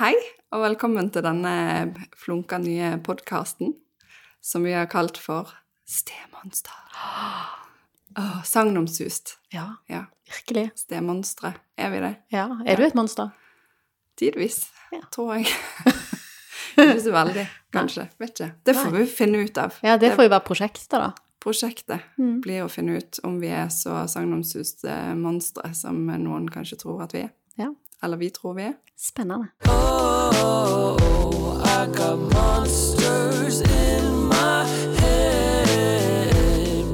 Hei, og velkommen til denne flunka nye podkasten som vi har kalt for Stemonster. Oh, sagnomsust. Ja, Ja, virkelig. stemonstre. Er vi det? Ja. Er du et monster? Tidvis, Ja. tror jeg. ikke så veldig, kanskje. Vet ikke. Det får vi finne ut av. Ja, det får jo være prosjektet, da. Prosjektet Mm. blir å finne ut om vi er så sagnomsuste monstre som noen kanskje tror at vi er. Ja. Eller vi tror vi er. Spennende. I got monsters in my head,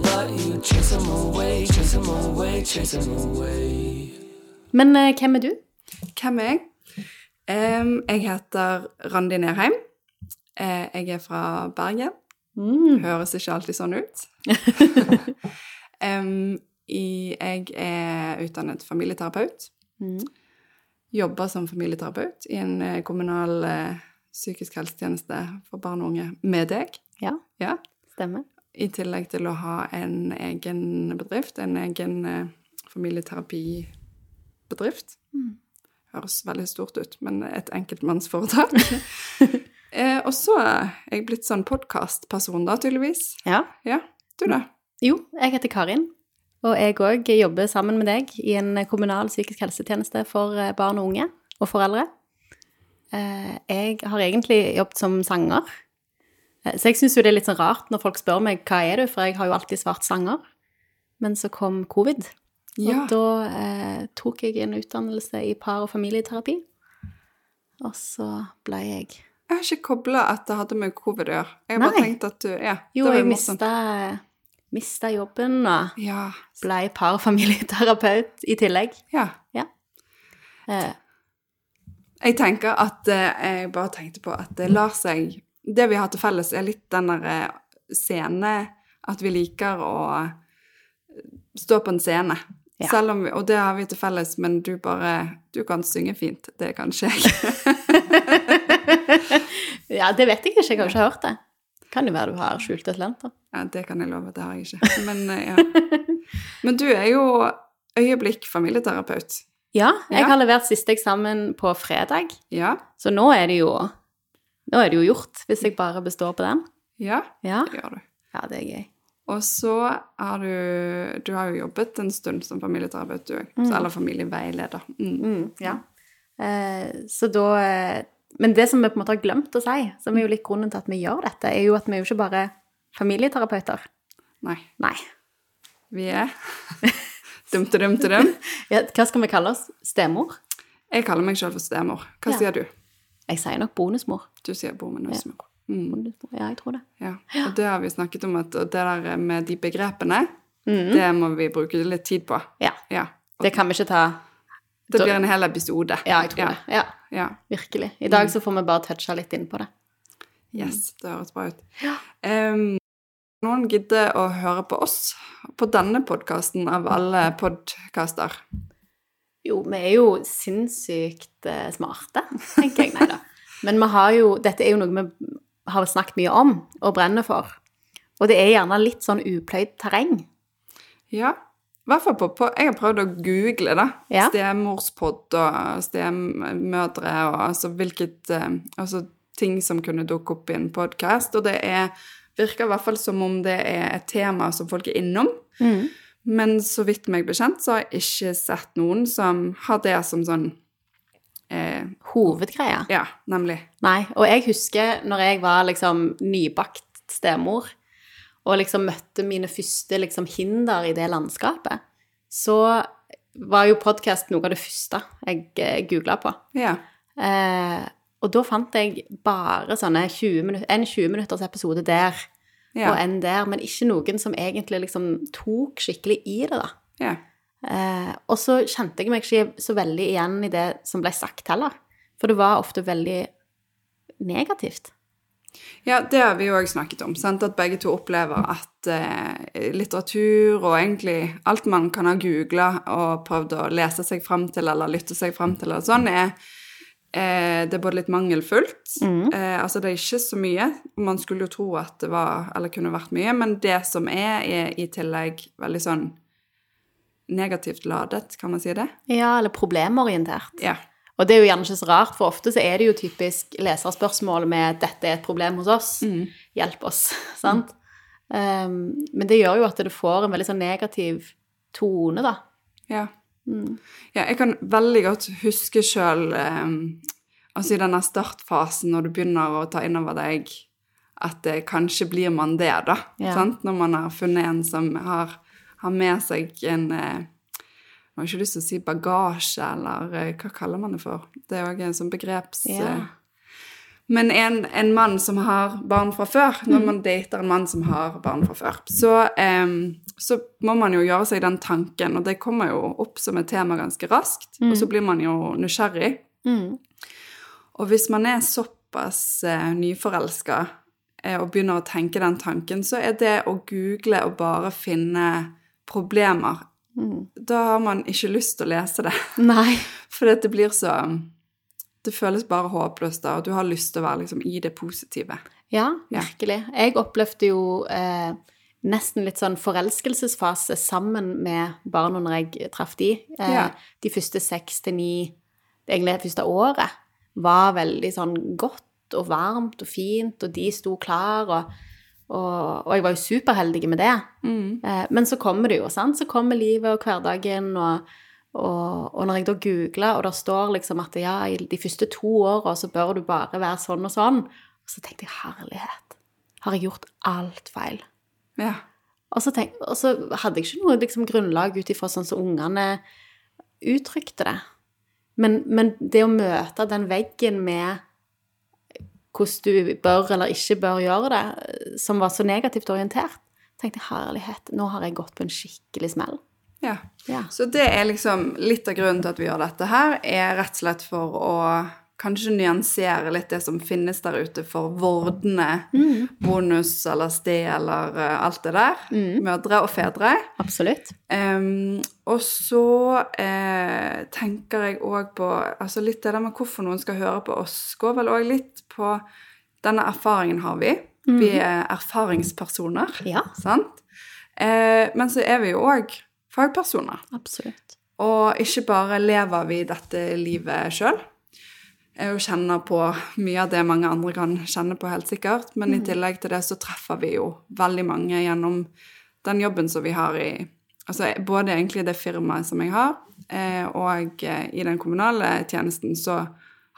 but you chase them away, chase them away, chase them away. Men eh, hvem er du? Hvem er jeg? Um, jeg heter Randi Nerheim. Uh, jeg er fra Bergen. Mm. Høres ikke alltid sånn ut. um, i, jeg er utdannet familieterapeut. Mm. Jobber som familieterapeut i en eh, kommunal eh, psykisk helsetjeneste for barn og unge med deg. Ja, Ja. stemmer. I tillegg til å ha en egen bedrift, en egen eh, familieterapibedrift. Mm. Høres veldig stort ut, men et enkeltmannsforetak. eh, og så er jeg blitt sånn podkastperson, da, tydeligvis. Ja. Ja, du da? Jo, jeg heter Karin. Og jeg òg jobber sammen med deg i en kommunal psykisk helsetjeneste for eh, barn og unge og foreldre. Eh, Jeg har egentlig jobbet som sanger. Eh, Så jeg syns jo det er litt sånn rart når folk spør meg hva er du, for jeg har jo alltid svart sanger. Men så kom covid, Ja. og da eh, tok jeg en utdannelse i par- og familieterapi. Og så ble jeg Jeg har ikke kobla at det hadde med covid å gjøre. Jeg har bare tenkt at du Ja. Jo, det var jeg mista, mista jobben og Ja. ble parfamilieterapeut i tillegg. ja. Eh, Jeg tenker at eh, Jeg bare tenkte på at det lar seg Det vi har til felles, er litt den der eh, scene At vi liker å stå på en scene. Ja. Selv om vi, og det har vi til felles, men du bare Du kan synge fint. Det kan ikke jeg. ja, det vet jeg ikke. Jeg har ikke hørt det. Kan jo være du har skjulte da. Ja, det kan jeg love. Det har jeg ikke. Men, eh, ja. men du er jo øyeblikk familieterapeut. Ja, jeg Ja. har levert siste eksamen på fredag, Ja. så nå er det jo Nå er det jo gjort, hvis jeg bare består på den. Ja, Ja, det gjør du. ja det er gøy. Og så har du Du har jo jobbet en stund som familieterapeut, du òg. Mm. Eller familieveileder. Mm. Mm, ja. Eh, så da eh, Men det som vi på en måte har glemt å si, som er jo litt grunnen til at vi gjør dette, er jo at vi er jo ikke bare familieterapeuter. Nei. Nei. Vi er dum til dum. Ja, hva skal vi kalle oss? Stemor? Jeg kaller meg selv for stemor. Hva Ja. sier du? Jeg sier nok bonusmor. Du sier bonusmor. Mm. bonusmor. Ja, jeg tror det. Ja. Og det har vi snakket om, at det der med de begrepene, mm. det må vi bruke litt tid på. Ja. Ja. Det kan vi ikke ta Det blir en hel episode. Ja, jeg tror ja. det. Ja, virkelig. I dag så får vi bare toucha litt inn på det. Yes, det høres bra ut. Ja. Um, noen gidder å høre på oss på denne podkasten av alle podkaster. Jo, vi er jo sinnssykt eh, smarte, tenker jeg. Nei da. Men vi har jo Dette er jo noe vi har snakket mye om og brenner for. Og det er gjerne litt sånn upløyd terreng. Ja. Hvert fall på, på Jeg har prøvd å google, da. Ja. Stemorspod og stemmødre og altså hvilket eh, Altså ting som kunne dukke opp i en podkast. Og det er Virker i hvert fall som om det er et tema som folk er innom. Men så vidt meg bekjent, så har jeg ikke sett noen som har det som sånn eh, Hovedgreia. Ja, nemlig. Nei. Og jeg husker når jeg var liksom nybakt stemor, og liksom møtte mine første liksom hinder i det landskapet, så var jo podkast noe av det første jeg googla på. Ja. Eh, og da fant jeg bare sånne 20 minutter, en 20 minutters episode der Ja. og en der, men ikke noen som egentlig liksom tok skikkelig i det, da. ja. Eh, og så kjente jeg meg ikke så veldig igjen i det som ble sagt heller. For det var ofte veldig negativt. Ja, det har vi jo òg snakket om. Sant? At begge to opplever at eh, litteratur og egentlig alt man kan ha googla og prøvd å lese seg fram til eller lytte seg fram til, og sånn, er eh, det er både litt mangelfullt eh, Altså, det er ikke så mye. Man skulle jo tro at det var, eller kunne vært mye, men det som er, er i tillegg veldig sånn negativt ladet, kan man si det? Ja, eller problemorientert. Ja. Og det er jo gjerne ikke så rart, for ofte så er det jo typisk leserspørsmål med 'dette er et problem hos oss', Mm. hjelp oss, sant? Um, men det gjør jo at det får en veldig sånn negativ tone, da. Ja. ja. Jeg kan veldig godt huske sjøl altså i denne startfasen når du begynner å ta innover deg at eh, kanskje blir man det, da. Ja. Sant? Når man har funnet en som har, har med seg en eh, Jeg har ikke lyst til å si bagasje, eller eh, hva kaller man det for? Det er òg en sånn begreps... Eh, men en, en mann som har barn fra før, når man dater en mann som har barn fra før, så, um, så må man jo gjøre seg den tanken, og det kommer jo opp som et tema ganske raskt, og så blir man jo nysgjerrig. Mm. Og hvis man er såpass uh, nyforelska uh, og begynner å tenke den tanken, så er det å google og bare finne problemer Da har man ikke lyst til å lese det, Nei. for det blir så Det føles bare håpløst, da, og du har lyst til å være liksom i det positive. Ja, Ja. virkelig. Jeg opplevde jo eh, nesten litt sånn forelskelsesfase sammen med barna når jeg traff de. Eh, Ja. De første seks til ni, egentlig det første året, var veldig sånn godt og varmt og fint, og de sto klar, og, og, og jeg var jo superheldig med det. Eh, men så kommer det jo, sant? Så kommer livet og hverdagen, og, og, og når jeg da googler, og det står liksom at ja, i de første to åra så bør du bare være sånn og sånn, og så tenkte jeg herlighet, har jeg gjort alt feil? Ja. Og så, tenk, og så hadde jeg ikke noe liksom, grunnlag ut ifra sånn som ungene uttrykte det. Men, men det å møte den veggen med hvordan du bør eller ikke bør gjøre det, som var så negativt orientert, tenkte jeg herlighet, nå har jeg gått på en skikkelig smell. ja. Ja. Så det er liksom litt av grunnen til at vi gjør dette her, er rett og slett for å kanskje nyansere litt det som finnes der ute for vordende bonus eller sted eller eh, alt det der. Mødre og fedre. Absolutt. Um, og så eh, tenker jeg òg på altså Litt det der med hvorfor noen skal høre på oss, går vel òg litt på Denne erfaringen har vi. Vi er erfaringspersoner, Ja. sant? Eh, men så er vi jo òg fagpersoner. Absolutt. Og ikke bare lever vi dette livet sjøl. Og kjenner på mye av det mange andre kan kjenne på, helt sikkert. Men i tillegg til det så treffer vi jo veldig mange gjennom den jobben som vi har i Altså både egentlig det firmaet som jeg har, eh, og eh, i den kommunale tjenesten så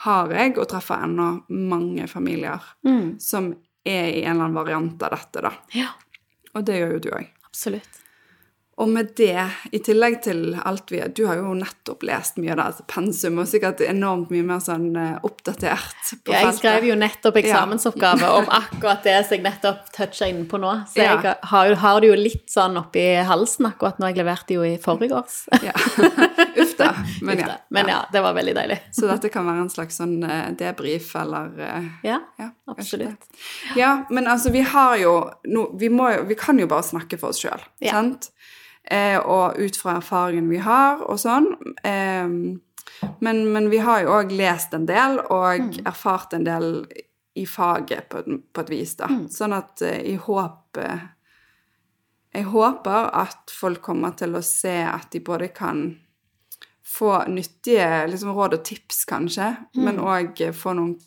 har jeg og treffer ennå mange familier som er i en eller annen variant av dette, da. Ja, Og det gjør jo du òg. absolutt. Og med det, i tillegg til alt vi Du har jo nettopp lest mye av det, altså pensum, og sikkert enormt mye mer sånn eh, oppdatert på Ja, jeg skrev jo nettopp Ja. eksamensoppgave om akkurat det som jeg nettopp toucha inn på nå. Så Ja. jeg har, har det jo litt sånn oppi halsen akkurat nå. Jeg leverte jo i forrige års. Ja. Uff da. Men ja. Men ja, det var veldig deilig. Så dette kan være en slags sånn eh, debrief eller eh, Ja, ja, absolutt. Ja, men altså, vi har jo no, vi, må, vi kan jo bare snakke for oss sjøl, Ja. sant? Eh, og ut fra erfaringen vi har, og sånn. Eh, men, men vi har jo òg lest en del, og Mm. erfart en del i faget på, på et vis, da. Mm. Sånn at i håp eh, Jeg håper at folk kommer til å se at de både kan få nyttige liksom, råd og tips, kanskje, Mm. men òg få noen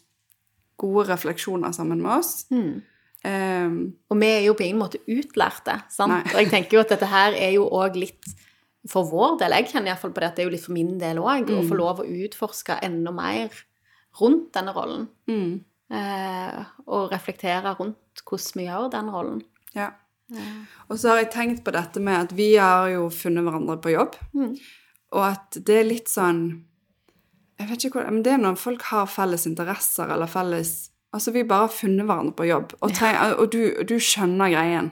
gode refleksjoner sammen med oss. Mm. Um, Og vi er jo på ingen måte utlærte, sant? Og jeg tenker jo at dette her er jo òg litt for vår del. Jeg kjenner iallfall på det at det er jo litt for min del òg, å få lov å utforske enda mer rundt denne rollen. mm, Uh, og reflektere rundt hvordan vi gjør den rollen. ja. Og så har jeg tenkt på dette med at vi har jo funnet hverandre på jobb, og at det er litt sånn Jeg vet ikke hvor Men det er når folk har felles interesser eller felles Altså, vi bare har funnet hverandre på jobb, og, treng, og du, du skjønner greien.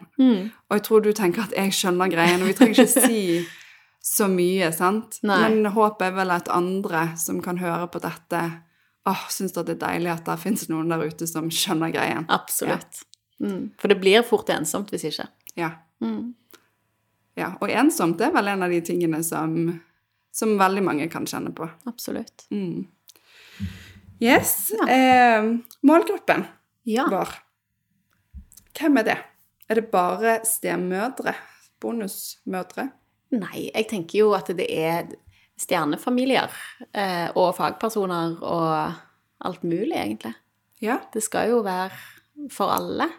Og jeg tror du tenker at jeg skjønner greien, og vi trenger ikke si så mye, sant? Nei. Men håpet er vel at andre som kan høre på dette, åh, syns det er deilig at det finnes noen der ute som skjønner greien. Absolutt. Mm. For det blir fort ensomt hvis ikke. Ja. Mm. ja. Og ensomt er vel en av de tingene som, som veldig mange kan kjenne på. Absolutt. Mm. Yes. Eh, målgruppen Ja. vår. Hvem er det? Er det bare stemødre? Bonusmødre? Nei, jeg tenker jo at det er stjernefamilier eh, og fagpersoner og alt mulig, egentlig. Ja, Det skal jo være for alle.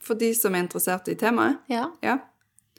for de som er interessert i temaet. Ja. Ja.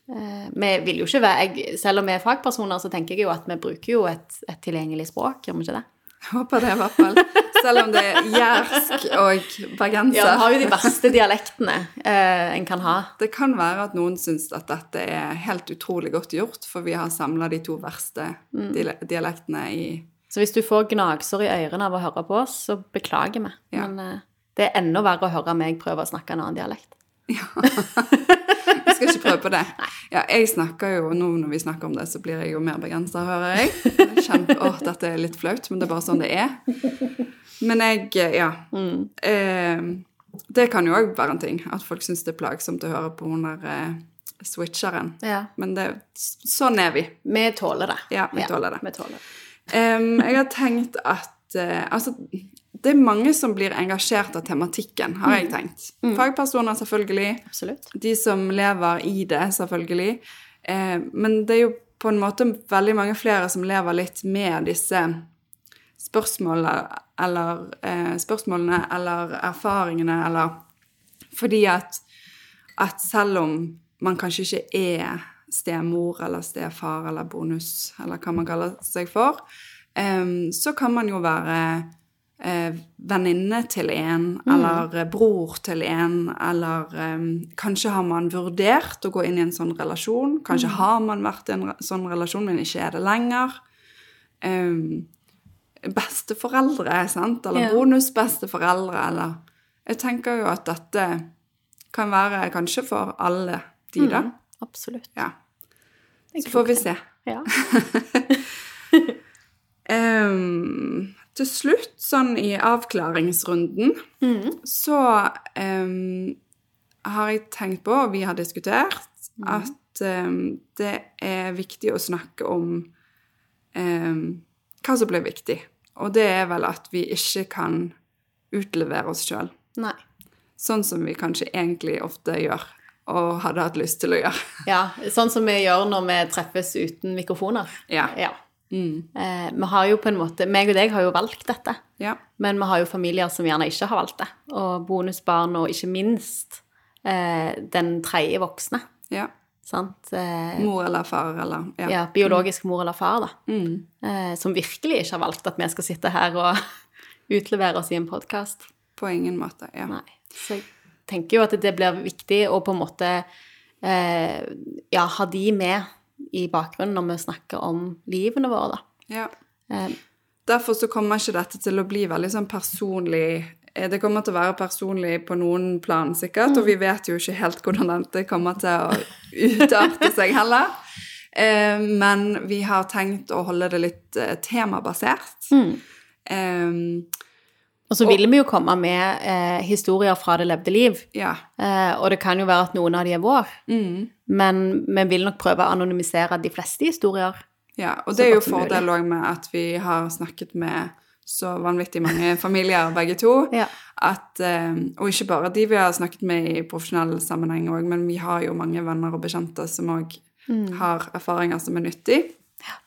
Eh, vi vil jo ikke være jeg, Selv om vi er fagpersoner, så tenker jeg jo at vi bruker jo et, et tilgjengelig språk, gjør vi ikke det? Håper det, i hvert fall. Selv om det er jærsk og bergenser. Ja, vi har jo de verste dialektene eh, en kan ha. Det kan være at noen syns at dette er helt utrolig godt gjort, for vi har samla de to verste Mm. dialektene i Så hvis du får gnagsår i ørene av å høre på oss, så beklager vi. Ja. Men eh, det er enda verre å høre meg prøve å snakke en annen dialekt. Vi skal ikke prøve på det. Ja, jeg snakker jo, Nå når vi snakker om det, så blir jeg jo mer begrensa, hører jeg. Jeg kjenner, åh, dette er litt flaut, men det er bare sånn det er. Men jeg, ja eh, Det kan jo òg være en ting, at folk syns det er plagsomt å høre på hun der eh, switcheren. Ja. Men det, sånn er vi. Vi tåler det. Ja, vi tåler det. Vi tåler det. Em, jeg har tenkt at uh, Altså, det er mange som blir engasjert av tematikken, har jeg tenkt. Fagpersoner, selvfølgelig. Absolutt. De som lever i det, selvfølgelig. Eh, men det er jo på en måte veldig mange flere som lever litt med disse spørsmålene eller, eh, spørsmålene eller erfaringene, eller Fordi at, at selv om man kanskje ikke er stemor eller stefar eller bonus, eller hva man kaller seg for, eh, så kan man jo være eh, venninne til en, eller eh, bror til en, eller eh, kanskje har man vurdert å gå inn i en sånn relasjon, kanskje har man vært i en re- sånn relasjon, men ikke er det lenger. Eh, besteforeldre, sant, eller yeah. bonusbesteforeldre, eller Jeg tenker jo at dette kan være kanskje for alle de, da. Absolutt. Ja. Så får vi se. Ja. Em, til slutt, sånn i avklaringsrunden, så um, har jeg tenkt på, og vi har diskutert, at um, det er viktig å snakke om um, hva som blir viktig. Og det er vel at vi ikke kan utlevere oss sjøl. Sånn som vi kanskje egentlig ofte gjør, og hadde hatt lyst til å gjøre. Ja, sånn som vi gjør når vi treffes uten mikrofoner. Ja. Ja. Mm. Eh, vi har jo på en måte meg og deg har jo valgt dette, Ja. men vi har jo familier som gjerne ikke har valgt det. Og bonusbarn, og ikke minst eh, den tredje voksne. ja. Sant? Eh, Mor eller far eller Ja. ja, biologisk mor eller far, da. Mm. Eh, som virkelig ikke har valgt at vi skal sitte her og utlevere oss i en podkast. På ingen måte. Ja. Nei. Så jeg tenker jo at det blir viktig å på en måte eh, ja, ha de med i bakgrunnen når vi snakker om livene våre, da. ja. Um, Derfor så kommer ikke dette til å bli veldig sånn personlig eh, Det kommer til å være personlig på noen plan, sikkert, og vi vet jo ikke helt hvordan dette kommer til å utarte seg heller. Eh, men vi har tenkt å holde det litt eh, temabasert. Eh, og så vil vi jo komme med eh, historier fra det levde liv. ja. Eh, og det kan jo være at noen av de er vår, Mm. men vi vil nok prøve å anonymisere de fleste historier. Ja, og det er jo fordel òg med at vi har snakket med så vanvittig mange familier, begge to. Ja. At, eh, og ikke bare de vi har snakket med i profesjonell sammenheng òg, men vi har jo mange venner og bekjente som òg Mm. har erfaringer som er nyttig.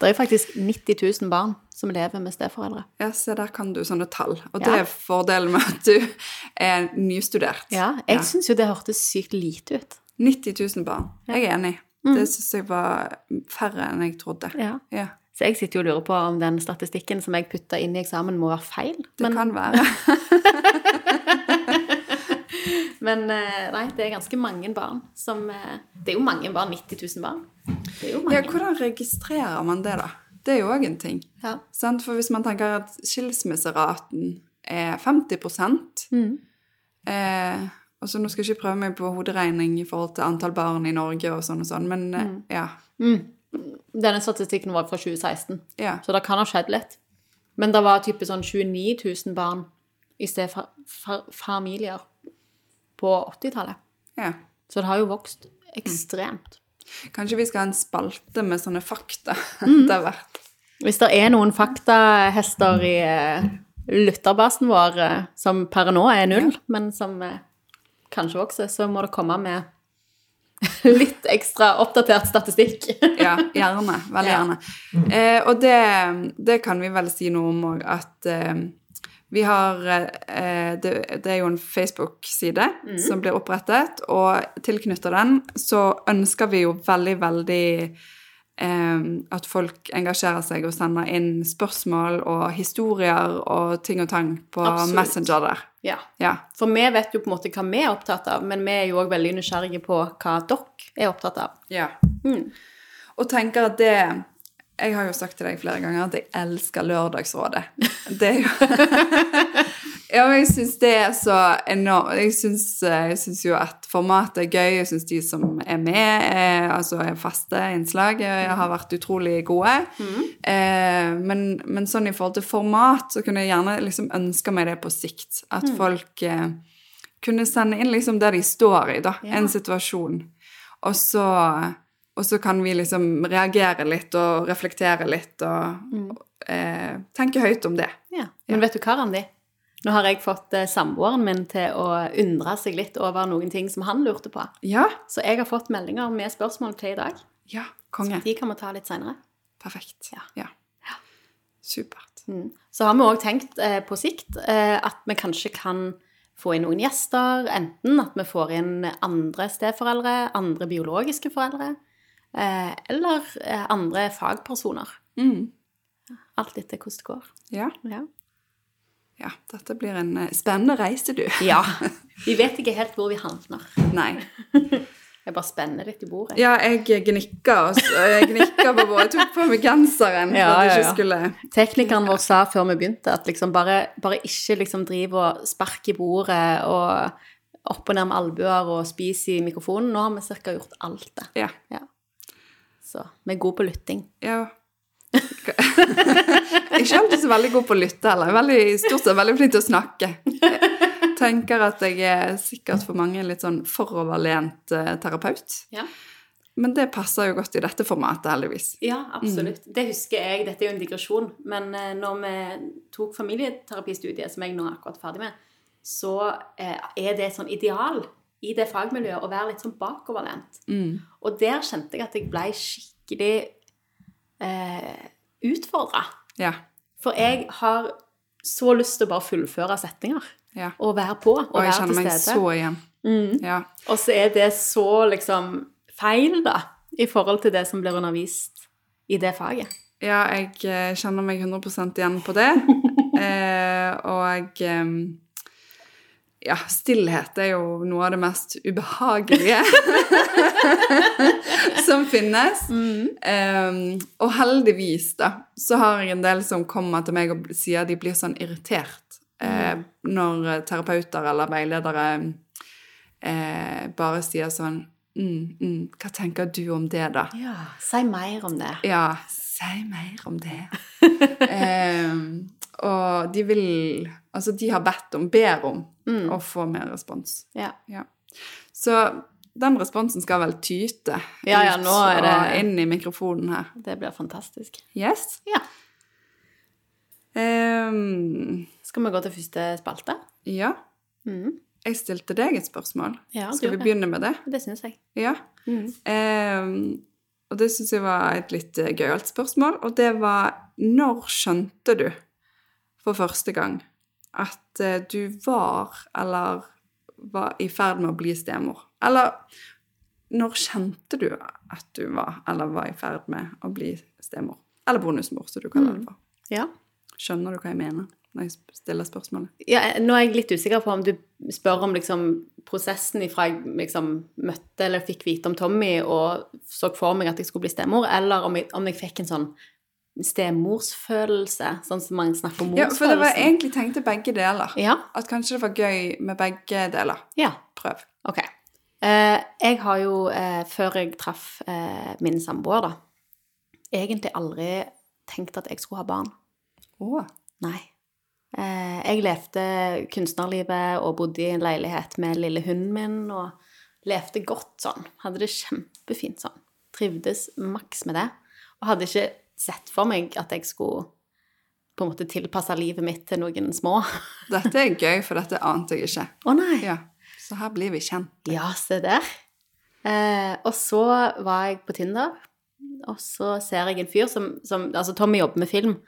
Det er faktisk 90 000 barn som lever med steforeldre. Ja, se der kan du sånne tall. Og det Ja. er fordelen med at du er nystudert. Ja, jeg syns jo det hørtes sykt lite ut. 90 000 barn. Jeg er enig. Det syns jeg var færre enn jeg trodde. Ja. Ja, Så jeg sitter jo og lurer på om den statistikken som jeg putta inn i eksamen, må være feil. det Men, kan være. men eh, nei, det er ganske mange barn som eh, Det er jo mange barn. 90 000 barn. Det. Ja, hvordan registrerer man det, da? Det er jo òg en ting. Ja. Sant? For hvis man tenker at skilsmisseraten er 50 Mm. eh, altså Nå skal jeg ikke prøve meg på hoderegning i forhold til antall barn i Norge og sånn og sånn, men eh, Mm. ja. Denne statistikken var fra 2016, ja. så det kan ha skjedd litt. Men det var type sånn 29 000 barn i stedet familier på 80-tallet. ja. Så det har jo vokst ekstremt. Kanskje vi skal ha en spalte med sånne fakta Mm. etter hvert. Hvis det er noen faktahester i eh, lytterbasen vår eh, som per nå er null, men som eh, kanskje vokser, så må det komme med litt ekstra oppdatert statistikk. Ja, gjerne. Veldig Ja. gjerne. Eh, og det, det kan vi vel si noe om òg, at eh, vi har eh, det, det er jo en Facebook-side som blir opprettet, og tilknyttet den så ønsker vi jo veldig, veldig eh, at folk engasjerer seg og sender inn spørsmål og historier og ting og tang på Absolutt. Messenger der. Ja. Ja. For vi vet jo på en måte hva vi er opptatt av, men vi er jo òg veldig nysgjerrige på hva dere er opptatt av. Ja. Mm. Og tenker at det Jeg har jo sagt til deg flere ganger at jeg elsker Lørdagsrådet. Det er jo Ja, men jeg syns det er så enormt Jeg syns, jo at formatet er gøy. Jeg syns de som er med, er, altså er faste innslag, jeg har vært utrolig gode. Eh, men, men sånn i forhold til format, så kunne jeg gjerne liksom ønske meg det på sikt. At folk eh, kunne sende inn liksom der de står i, da. Ja. En situasjon. Og så, og så kan vi liksom reagere litt og reflektere litt og eh, tenke høyt om det. Ja. Men vet du hva, Randi? Nå har jeg fått eh, samboeren min til å undre seg litt over noen ting som han lurte på. Ja. Så jeg har fått meldinger med spørsmål til i dag. Ja, konge. Så De kan vi ta litt seinere. Perfekt. Ja. Ja. Supert. Mm. Så har vi òg tenkt eh, på sikt eh, at vi kanskje kan få inn noen gjester. Enten at vi får inn andre steforeldre, andre biologiske foreldre, eller eh, andre fagpersoner. Mm. Alt etter hvordan det går. Ja. Ja. ja. Dette blir en eh, spennende reise, du. ja. Vi vet ikke helt hvor vi havner. Nei. Jeg bare spenner litt i bordet. Ja, jeg gnikka, jeg gnikka på bordet. Jeg tok på meg genseren for Ja, at jeg ja, ikke ja. skulle Teknikeren vår sa før vi begynte at liksom bare, bare ikke liksom drive og spark i bordet og opp og ned med albuer og spise i mikrofonen. Nå har vi cirka gjort alt det. Ja. Så vi er gode på lytting. ja. Ikke alltid så veldig god på å lytte heller. Er veldig, stort sett veldig flink til å snakke. Jeg tenker at jeg er sikkert for mange litt sånn foroverlent eh, terapeut. Ja. Men det passer jo godt i dette formatet, heldigvis. Ja, absolutt. Det husker jeg. Dette er jo en digresjon. Men eh, når vi tok familieterapistudiet, som jeg nå er akkurat ferdig med, så eh, er det et sånn ideal i det fagmiljøet og være litt sånn bakoverlent. Mm. Og der kjente jeg at jeg ble skikkelig eh, utfordra. Ja. For jeg har så lyst til å bare fullføre setninger ja. og være på og, Og jeg være kjenner til meg så igjen. Mm. Ja. Og så er det så liksom feil, da, i forhold til det som blir undervist i det faget. Ja, jeg eh, kjenner meg 100 igjen på det. eh, og eh, ja, stillhet er jo noe av det mest ubehagelige som finnes. Eh, og heldigvis, da, så har jeg en del som kommer til meg og sier de blir sånn irritert eh, når terapeuter eller veiledere uh, bare sier sånn mm, mm, Hva tenker du om det, da? Ja, Si mer om det. Ja, si mer om det. eh, og de vil Altså, de har bedt om, ber om, å få mer respons. Ja. Ja. Så den responsen skal vel tyte Ja, ja, nå er det- og inn i mikrofonen her. Det blir fantastisk. Yes? Ja. Um, Skal vi gå til første spalte? ja. Mm. Jeg stilte deg et spørsmål. Ja, Skal vi begynne med det? Det syns jeg. Ja. Mm. Ehm, og det syns jeg var et litt eh, gøyalt spørsmål. Og det var når skjønte du for første gang at eh, du var eller var i ferd med å bli stemor? Eller når kjente du at du var eller var i ferd med å bli stemor? Eller bonusmor, som du kaller det for. Ja. Skjønner du hva jeg mener når jeg stiller spørsmålet? ja. Nå er jeg litt usikker på om du spør om liksom prosessen ifra jeg liksom møtte eller fikk vite om Tommy og så for meg at jeg skulle bli stemor, eller om jeg, om jeg fikk en sånn stemorsfølelse, sånn som man snakker om Ja, for det var egentlig egentlig tenkte begge deler. Ja. At kanskje det var gøy med begge deler. ja. Prøv. Ok. Eh, jeg har jo, eh, før jeg traff eh, min samboer, da, egentlig aldri tenkt at jeg skulle ha barn. Å. Nei. Eh, jeg levde kunstnerlivet og bodde i en leilighet med lille hunden min og levde godt sånn. Hadde det kjempefint sånn. Trivdes maks med det. Og hadde ikke sett for meg at jeg skulle på en måte tilpasse livet mitt til noen små. Dette er gøy, for dette ante jeg ikke. Å nei! Ja, Så her blir vi kjent. Ja, se der. Eh, og så var jeg på Tinder, og så ser jeg en fyr som, som Altså, Tommy jobber med film,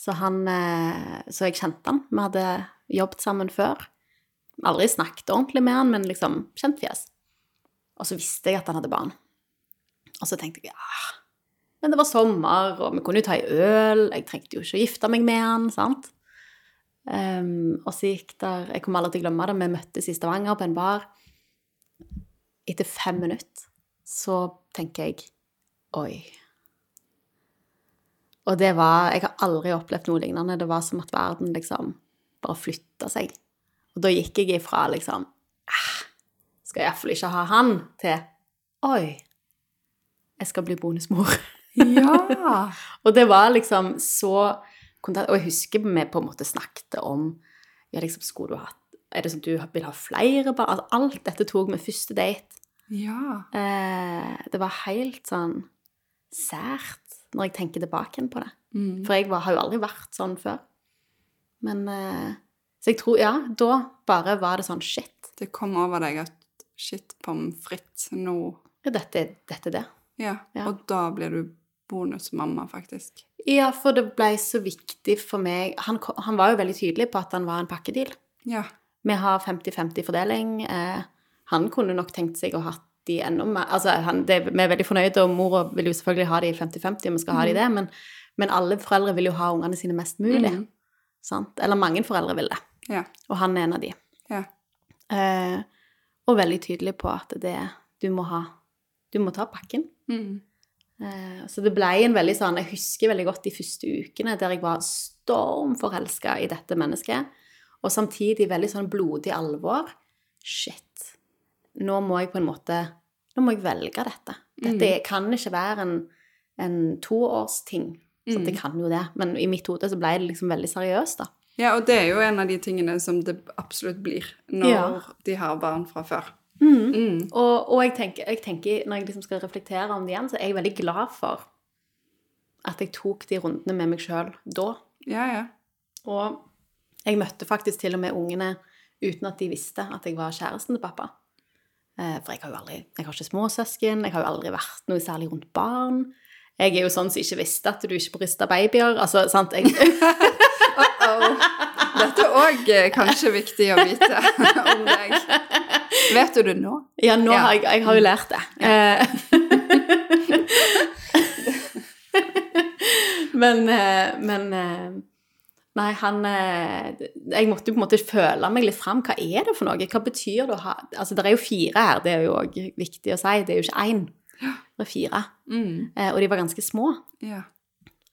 så han eh, Så jeg kjente han. Vi hadde jobbet sammen før. Aldri snakket ordentlig med han, men liksom kjent fjes. Og så visste jeg at han hadde barn. Og så tenkte jeg ja, men det var sommer, og vi kunne jo ta ei øl. Jeg trengte jo ikke å gifte meg med han, sant? Um, og så gikk der Jeg kommer aldri til å glemme det. Vi møttes i Stavanger på en bar. Etter fem minutter så tenker jeg Oi. Og det var Jeg har aldri opplevd noe lignende. Det var som at verden liksom bare flytta seg. Og da gikk jeg ifra liksom «Ah, Skal iallfall ikke ha han, til Oi. Jeg skal bli bonusmor. Ja. Og det var liksom så kontakt, Og jeg husker vi på en måte snakket om ja, liksom, skulle du ha Er det sånn du vil ha flere barn? Altså, alt dette tok med første date. Ja. Eh, det var helt sånn sært når jeg tenker tilbake på det. Mm. For jeg var, har jo aldri vært sånn før. Men eh, Så jeg tror Ja, da bare var det sånn Shit. Det kom over deg at shit, pommes frites, nå Ja, dette, er det. ja. Ja. Og da blir du bonusmamma, faktisk. Ja, for det ble så viktig for meg Han, han var jo veldig tydelig på at han var en pakkedeal. Ja. Vi har 50-50 fordeling. Eh, han kunne nok tenkt seg å ha de enda mer Altså, han, det, vi er veldig fornøyde, og mora vil jo selvfølgelig ha de 50-50, og vi skal ha de det, men, men alle foreldre vil jo ha ungene sine mest mulig. Mm. Sant? Eller mange foreldre vil det. Ja. Og han er en av de. Ja. Eh, og veldig tydelig på at det Du må ha Du må ta pakken. Mm. Eh, så det ble en veldig sånn Jeg husker veldig godt de første ukene der jeg var stormforelska i dette mennesket, og samtidig veldig sånn blodig alvor. Shit. Nå må jeg på en måte Nå må jeg velge dette. Dette kan ikke være en, en toårsting. Så det kan jo det, men i mitt hode så ble det liksom veldig seriøst, da. ja, og det er jo en av de tingene som det absolutt blir når Ja. de har barn fra før. Mm. Mm. Og, og jeg, tenker, jeg tenker, når jeg liksom skal reflektere om det igjen, så er jeg veldig glad for at jeg tok de rundene med meg sjøl da. Ja, ja. Og jeg møtte faktisk til og med ungene uten at de visste at jeg var kjæresten til pappa. Eh, For jeg har jo aldri, jeg har ikke småsøsken, jeg har jo aldri vært noe særlig rundt barn. Jeg er jo sånn som ikke visste at du ikke brysta babyer. Altså, sant? Jeg, Oh. Dette er òg kanskje viktig å vite om deg. Vet du det nå? ja, nå Ja. har jeg, jeg har jo lært det. Ja. men, eh, men eh, Nei, han eh, Jeg måtte jo på en måte føle meg litt fram. Hva er det for noe? Hva betyr det å ha Altså, det er jo fire her, det er jo òg viktig å si. Det er jo ikke én. Det er fire. Mm. Eh, Og de var ganske små. Ja.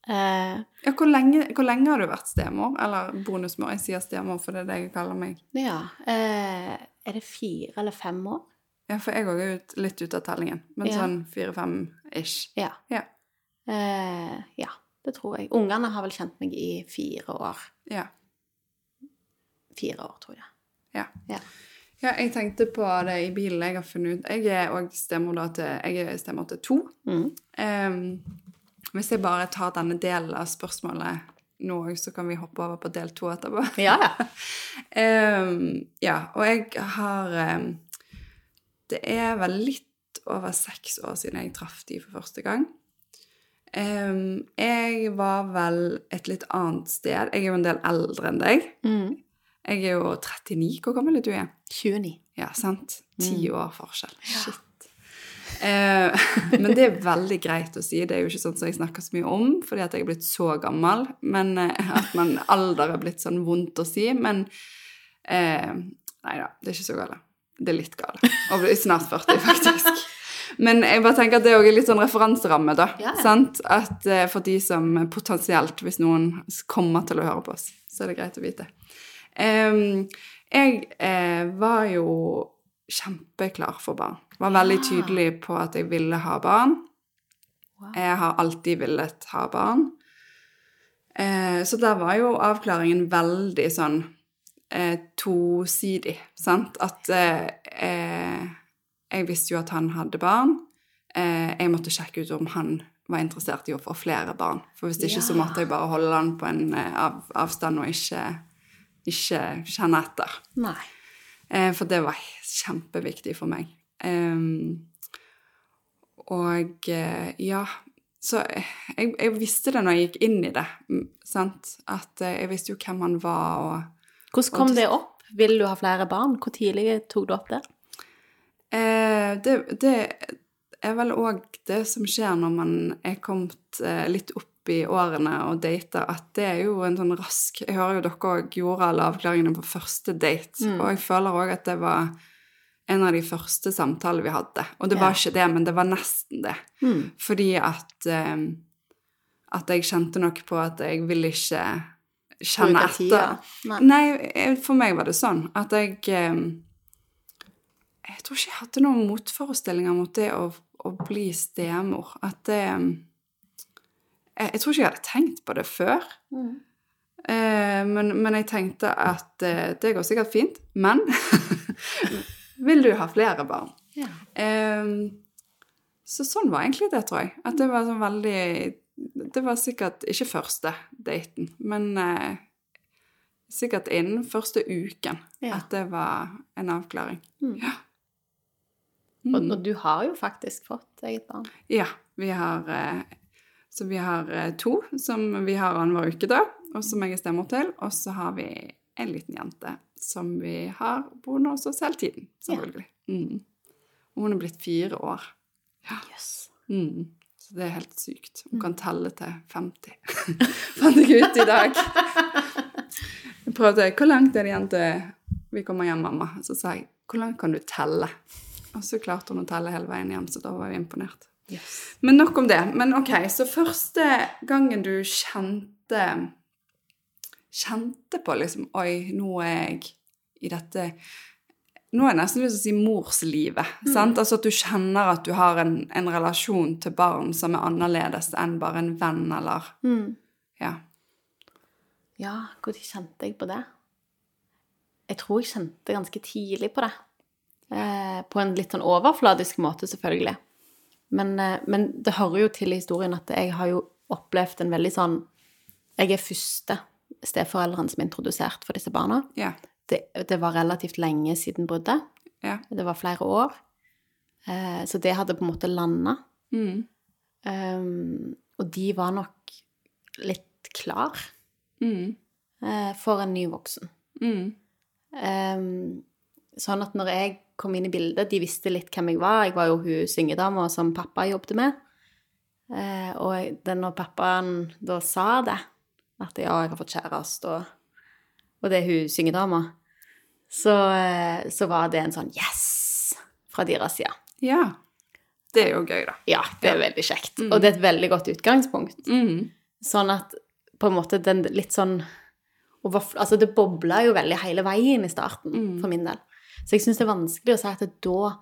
Eh, ja hvor, lenge, hvor lenge har du vært stemor? Eller bonusmor? Jeg sier stemor, for det er det jeg kaller meg. Ja. Eh, er det fire eller fem år? Ja, for jeg òg er ut, litt ute av tellingen. Men Ja. sånn fire-fem-ish. Ja. Ja. Eh, ja, det tror jeg. Ungene har vel kjent meg i fire år. Ja. Fire år, tror jeg. Ja. Ja. ja, jeg tenkte på det i bilen jeg har funnet ut. Jeg er òg stemor da til Jeg er stemor til to. Mm. Um, hvis jeg bare tar denne delen av spørsmålet nå òg, så kan vi hoppe over på del to etterpå. Ja, ja. um, ja, og jeg har um, Det er vel litt over seks år siden jeg traff de for første gang. Ehm, jeg var vel et litt annet sted. Jeg er jo en del eldre enn deg. Mm. Jeg er jo 39. Hvor gammel er du igjen? 29. Ja, sant? Ti år forskjell. Shit. Uh, men det er veldig greit å si. Det er jo ikke sånn som jeg snakker så mye om, fordi at jeg er blitt så gammel. Men uh, at man alder er blitt sånn vondt å si. Men uh, Nei da, det er ikke så galt. Det er litt galt. Og snart 40, faktisk. Men jeg bare tenker at det er også litt sånn referanseramme, da. Ja. Sant? At eh, for de som potensielt, hvis noen kommer til å høre på oss, så er det greit å vite. Um, jeg eh, var jo kjempeklar for barn. Var veldig tydelig på at jeg ville ha barn. Wow. Jeg har alltid villet ha barn. Eh, så der var jo avklaringen veldig sånn eh, tosidig, sant? At eh, eh, jeg visste jo at han hadde barn. Eh, jeg måtte sjekke ut om han var interessert i å få flere barn. For hvis ikke så måtte jeg bare holde han på en eh, av, avstand og ikke, ikke kjenne etter. Nei. Eh, for det var kjempeviktig for meg. Og ja Så jeg, jeg visste det når jeg gikk inn i det, sant? At jeg visste jo hvem han var, og Hvordan kom det opp? Vil du ha flere barn? Hvor tidlig tok du opp det? Eh, det, det er vel òg det som skjer når man er kommet eh, litt opp i årene og dater, at det er jo en sånn rask Jeg hører jo dere òg gjorde alle avklaringene på første date, Mm. og jeg føler òg at det var en av de første samtalene vi hadde. Og det yeah. var ikke det, men det var nesten det. Mm. Fordi at eh, At jeg kjente nok på at jeg ville ikke kjenne etter. Nei. Nei, eh, for meg var det sånn at jeg eh, Jeg tror ikke jeg hadde noen motforestillinger mot det å, å bli stemor. At det jeg, jeg tror ikke jeg hadde tenkt på det før. Mm. Eh, men, men jeg tenkte at eh, det går sikkert fint. Men vil du ha flere barn? Ja. Eh, så sånn var egentlig det, tror jeg. At det var sånn veldig Det var sikkert ikke første daten, men eh, sikkert innen første uken Ja. at det var en avklaring. Mm. Ja. Og, Mm. og du har jo faktisk fått eget barn. Ja, vi har eh, Så vi har eh, to som vi har annenhver uke, da, og som jeg er stemmer til. Og så har vi en liten jente som vi har boende hos oss hele tiden, selvfølgelig. Mm. Og hun er blitt fire år. Yes. Mm. Så det er helt sykt. Hun kan telle til 50. Fant jeg ut i dag. Jeg prøvde 'Hvor langt er det igjen til vi kommer hjem, mamma?' Så sa jeg 'Hvor langt kan du telle?' Og så klarte hun å telle hele veien hjem, så da var vi imponert. yes. Men nok om det. Men ok, så første gangen du kjente Kjente på liksom Oi, nå er jeg i dette Nå er jeg nesten lyst til å si morslivet. sant? Altså at du kjenner at du har en, en relasjon til barn som er annerledes enn bare en venn, eller Mm. Ja. Ja, når kjente jeg på det? Jeg tror jeg kjente ganske tidlig på det. Eh, på en litt sånn overfladisk måte, selvfølgelig. Men, eh, men det hører jo til i historien at jeg har jo opplevd en veldig sånn Jeg er første steforelderen som er introdusert for disse barna. Ja. Det, det var relativt lenge siden bruddet. Ja. Det var flere år. Eh, så det hadde på en måte landa. Mm. Um, og de var nok litt klar Mm. eh, for en ny voksen. Mm. Um, sånn at når jeg kom inn i bildet, de visste litt hvem jeg var. Jeg var jo hun syngedama som pappa jobbet med. Eh, og den, når pappaen da sa det, at ja, jeg har fått kjæreste, og, og det er hun syngedama, så, eh, så var det en sånn yes fra deres side. Ja. Det er jo gøy, da. Ja, det er veldig kjekt. Og det er et veldig godt utgangspunkt. Mm. Sånn at på en måte den litt sånn Altså det bobla jo veldig hele veien i starten, Mm. for min del. Så jeg syns det er vanskelig å si at det da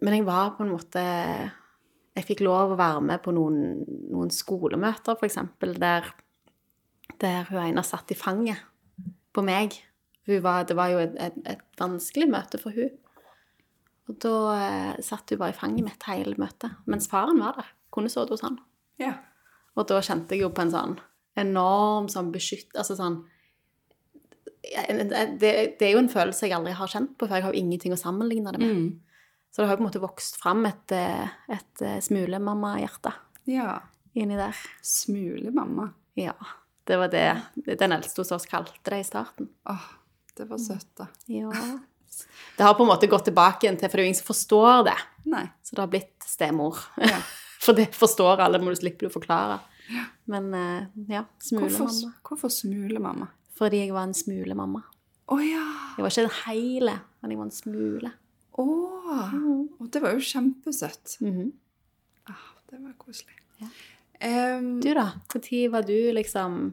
Men jeg var på en måte Jeg fikk lov å være med på noen, noen skolemøter, eksempel, der, der hun ene satt i fanget på meg. Var, det var jo et, et, et vanskelig møte for hun. Og da eh, satt hun bare i fanget mitt hele møtet, mens faren var der. Kunne sittet hos han. Ja. Og da kjente jeg jo på en sånn enorm sånn beskytt... Altså sånn det, det er jo en følelse jeg aldri har kjent på, for jeg har jo ingenting å sammenligne det med. Mm. Så det har jo på en måte vokst fram et, eh, et smulemammahjerte smulemamma-hjerte ja. inni der. Smulemamma. Ja. Det var det den eldste hos oss kalte det i starten. Åh, det var søtt, da. Ja. Det har på en måte gått tilbake igjen til, for det er jo ingen som forstår det. Nei. Så det har blitt stemor. Ja. For det forstår alle, må du slippe å forklare. Men ja, ja, Hvorfor, smulemamma. hvorfor smulemamma? Fordi jeg var en smulemamma. Oh, ja! Jeg var ikke en hele, men jeg var en smule. Å! Og det var jo kjempesøtt. Mhm. Ah, det var koselig. Ja. Um, Du, da? Når var du liksom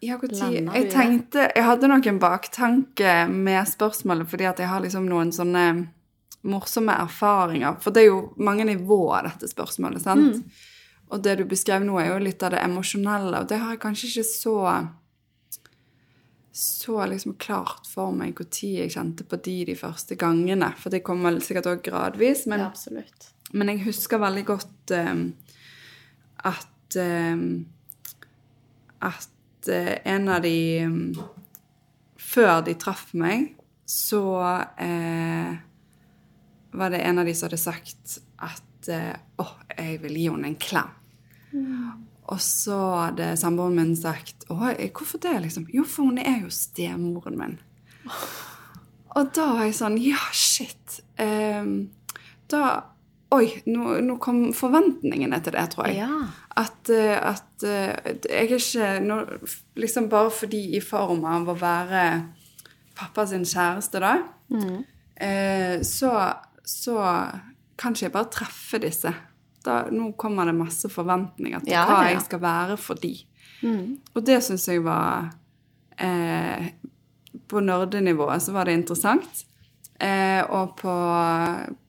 ja, i Jeg tenkte Jeg hadde nok en baktanke med spørsmålet, fordi at jeg har liksom noen sånne morsomme erfaringer. For det er jo mange nivåer, dette spørsmålet, sant? Og det du beskrev nå, er jo litt av det emosjonelle, og det har jeg kanskje ikke så så liksom klart for meg tid jeg kjente på de de første gangene. For det kommer sikkert også gradvis. Men, Ja, men jeg husker veldig godt eh, at eh, At uh, en av de um, Før de traff meg, så uh, var det en av de som hadde sagt at Å, uh, åh, jeg vil gi henne en klem. Og så hadde samboeren min sagt å, hvorfor det, liksom? Jo, for hun er jo stemoren min. Og da var jeg sånn Ja, shit. Um, da Oi, nå, nå kom forventningene til det, tror jeg. Ja. At, eh, at eh, jeg er ikke nå, Liksom bare fordi i form av å være pappa sin kjæreste, da, eh, så, så kan ikke jeg bare treffe disse. Da, nå kommer det masse forventninger til Ja, hva jeg skal være for de. Og det syns jeg var eh, På nerdenivået så var det interessant. Eh, og på,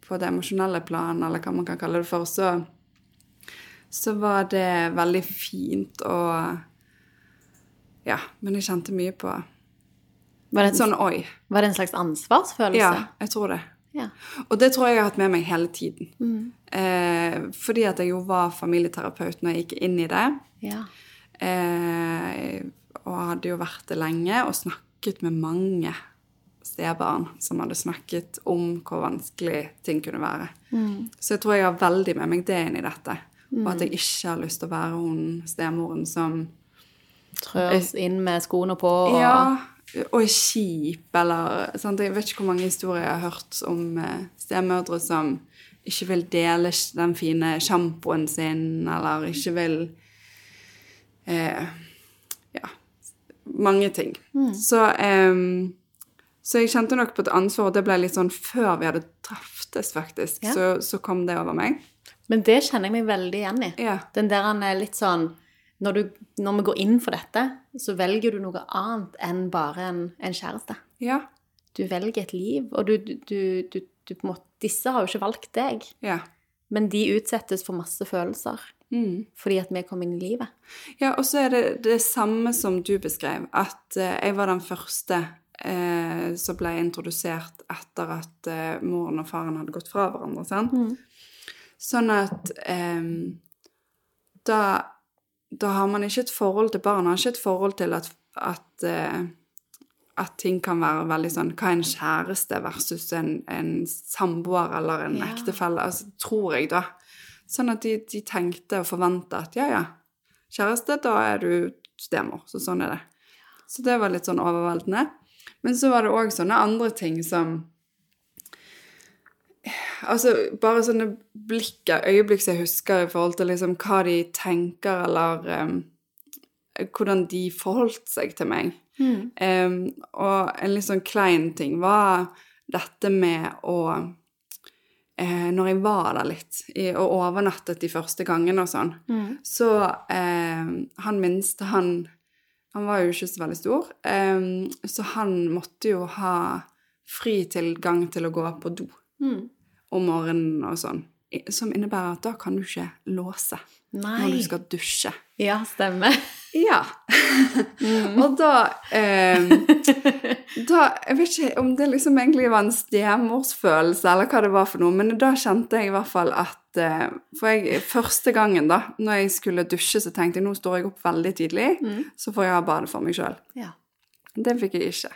på det emosjonelle plan, eller hva man kan kalle det for, så, så var det veldig fint og Ja, men jeg kjente mye på Var det, en, Sånn oi. var det en slags ansvarsfølelse? Ja, jeg tror det. Ja. Og det tror jeg jeg har hatt med meg hele tiden. Eh, fordi at jeg jo var familieterapeut når jeg gikk inn i det. Ja. Eh, og hadde jo vært det lenge og snakket med mange stebarn som hadde snakket om hvor vanskelig ting kunne være. Så jeg tror jeg har veldig med meg det inn i dette. Og at jeg ikke har lyst til å være hun stemoren som Trøs inn med skoene på og Ja, og er kjip, eller sant? Jeg vet ikke hvor mange historier jeg har hørt om eh, stemødre som ikke vil dele den fine sjampoen sin, eller ikke vil eh, Ja, mange ting. Så, eh, så jeg kjente nok på et ansvar, og det ble litt sånn før vi hadde traftes, faktisk. Ja. Så, så kom det over meg. Men det kjenner jeg meg veldig igjen i. Ja. Den der han er litt sånn når, du, når vi går inn for dette, så velger du noe annet enn bare en, en kjæreste. Ja. Du velger et liv, og du, du, du, på en måte, Disse har jo ikke valgt deg, Ja. men de utsettes for masse følelser Mm. fordi at vi kom inn i livet. Ja, og så er det det samme som du beskrev, at eh, jeg var den første eh, som ble introdusert etter at eh, moren og faren hadde gått fra hverandre, sant? Sånn at eh, da, da har man ikke et forhold til barna, ikke et forhold til at, at, eh, at ting kan være veldig sånn Hva er en kjæreste versus en, en samboer eller en Ja. ektefelle? Altså, tror jeg, da. Sånn at de, de tenkte og forventa at ja, ja, kjæreste, da er du stemor. Så sånn er det. Så det var litt sånn overveldende. Men så var det òg sånne andre ting som Altså bare sånne blikk, øyeblikk som jeg husker i forhold til liksom hva de tenker, eller um, hvordan de forholdt seg til meg. Em, og en litt sånn klein ting var dette med å eh, Når jeg var der litt i, og overnattet de første gangene og sånn, så eh, Han minste, han Han var jo ikke så veldig stor, um, så han måtte jo ha fri tilgang til å gå på do om morgenen og sånn. Som innebærer at da kan du ikke låse når du skal dusje. Ja, stemmer. Ja. og da eh, Da Jeg vet ikke om det liksom egentlig var en stemorsfølelse, eller hva det var for noe, men da kjente jeg i hvert fall at eh, For jeg, første gangen, da, når jeg skulle dusje, så tenkte jeg nå står jeg opp veldig tidlig, så får jeg ha badet for meg sjøl. Ja. Det fikk jeg ikke.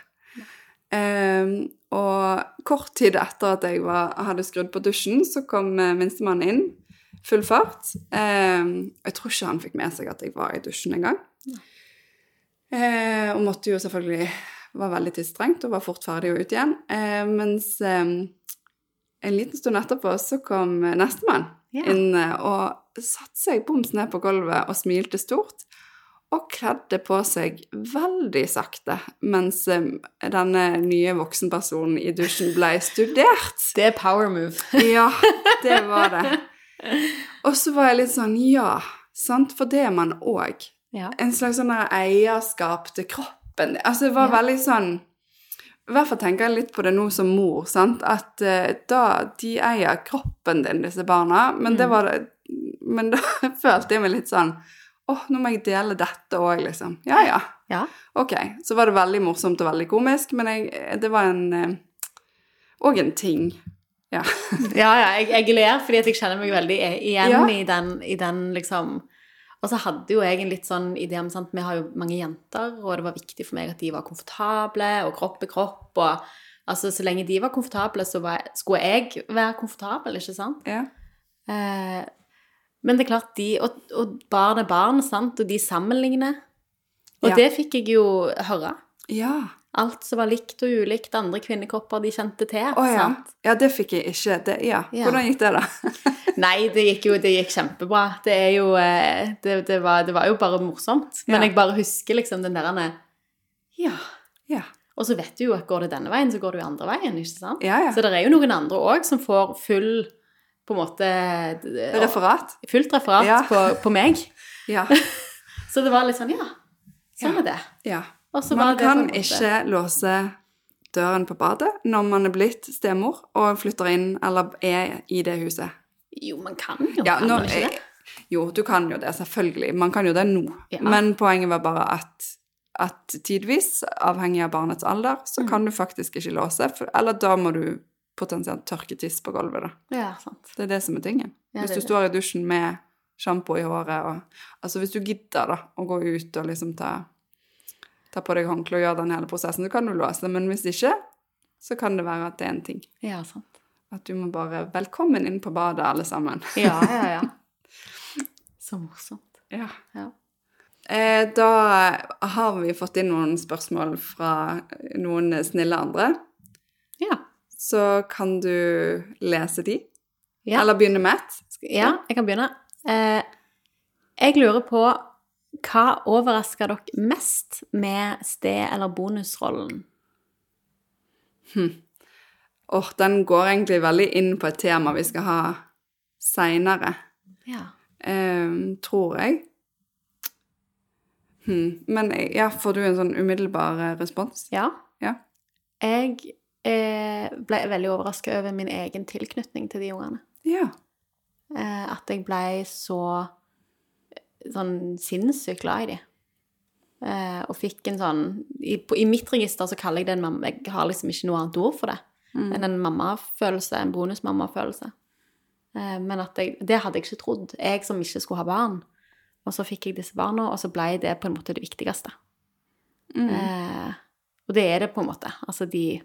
Ehm, og kort tid etter at jeg var, hadde skrudd på dusjen, så kom eh, minstemann inn. Full fart. Um, jeg tror ikke han fikk med seg at jeg var i dusjen engang. Uh, og måtte jo selvfølgelig var veldig tidsstrengt og var fort ferdig og ut igjen. Uh, mens um, en liten stund etterpå så kom nestemann Ja. inn eh, og satte seg boms ned på gulvet og smilte stort. Og kledde på seg veldig sakte mens eh, denne nye voksenpersonen i dusjen ble studert. Det er power move. Ja, det var det. Og så var jeg litt sånn Ja, sant, for det er man òg. Ja. En slags sånn eierskap til kroppen. Altså, det var Ja. veldig sånn I hvert fall tenker jeg litt på det nå som mor, sant, at uh, da De eier kroppen din, disse barna, men det var Men da følte jeg meg litt sånn Åh, nå må jeg dele dette òg, liksom. Ja, ja. Ja. Ok. Så var det veldig morsomt og veldig komisk, men jeg, det var en Òg en ting. Ja. Ja, ja, jeg, jeg ler fordi jeg kjenner meg veldig igjen Ja. i, den, i den, liksom Og så hadde jo jeg en litt sånn idé om sant? Vi har jo mange jenter, og det var viktig for meg at de var komfortable, og kropp er kropp, og altså så lenge de var komfortable, så var, skulle jeg være komfortabel, ikke sant? ja. Eh, men det er klart, de Og, og barn er barn, sant, og de sammenligner. Og Ja. det fikk jeg jo høre. Ja. Alt som var likt og ulikt, andre kvinnekropper de kjente til. Oh, ja. sant? Ja, det fikk jeg ikke. Det, ja. Ja. Hvordan gikk det, da? Nei, det gikk jo det gikk kjempebra. Det jo eh, Det, det, var, det var jo bare morsomt. Men Ja. jeg bare husker liksom den der Ja. Ja. Og så vet du jo at går det denne veien, så går det jo andre veien, ikke sant? Ja, ja. Så det er jo noen andre òg som får full på en måte Referat? Fullt referat Ja. på, på meg. Ja. Så det var litt sånn Ja, sånn er det. ja. Man det kan måte- ikke låse døren på badet når man er blitt stemor og flytter inn eller er i det huset. Jo, man kan jo Ja, kan når, ikke det? jo, du kan jo det, selvfølgelig. Man kan jo det nå. Ja. Men poenget var bare at, at tidvis, avhengig av barnets alder, så Mm. kan du faktisk ikke låse. For, eller da må du potensielt tørke tiss på gulvet, da. Ja, sant. Det er det som er tingen. Hvis du står i dusjen med sjampo i håret og Altså hvis du gidder da å gå ut og liksom ta, ta på deg håndkle og gjøre den hele prosessen, så kan du låse. det. Men hvis ikke, så kan det være at det er en ting. Ja, sant. At du må bare Velkommen inn på badet, alle sammen. Ja, ja, ja. Så morsomt. Ja. Ja. Eh, da har vi fått inn noen spørsmål fra noen snille andre. Ja. Så kan du lese de? Ja. Eller begynne med et? Ja, jeg kan begynne. Eh, jeg lurer på hva overrasker dere mest med sted- eller bonusrollen? Åh, den går egentlig veldig inn på et tema vi skal ha seinere, Ja. eh, tror jeg. Hm. Men ja, får du en sånn umiddelbar eh, respons? Ja. Ja. Jeg ble veldig overraska over min egen tilknytning til de ungene. Ja. Eh, at jeg ble så eh, sånn sinnssykt glad i de. Eh, og fikk en sånn i, på, I mitt register så kaller jeg det en mamma Jeg har liksom ikke noe annet ord for det enn en mammafølelse, en bonusmammafølelse. Eh, men at jeg, det hadde jeg ikke trodd. Jeg som ikke skulle ha barn. Og så fikk jeg disse barna, og så ble det på en måte det viktigste. Mm. Eh, og det er det på en måte. Altså de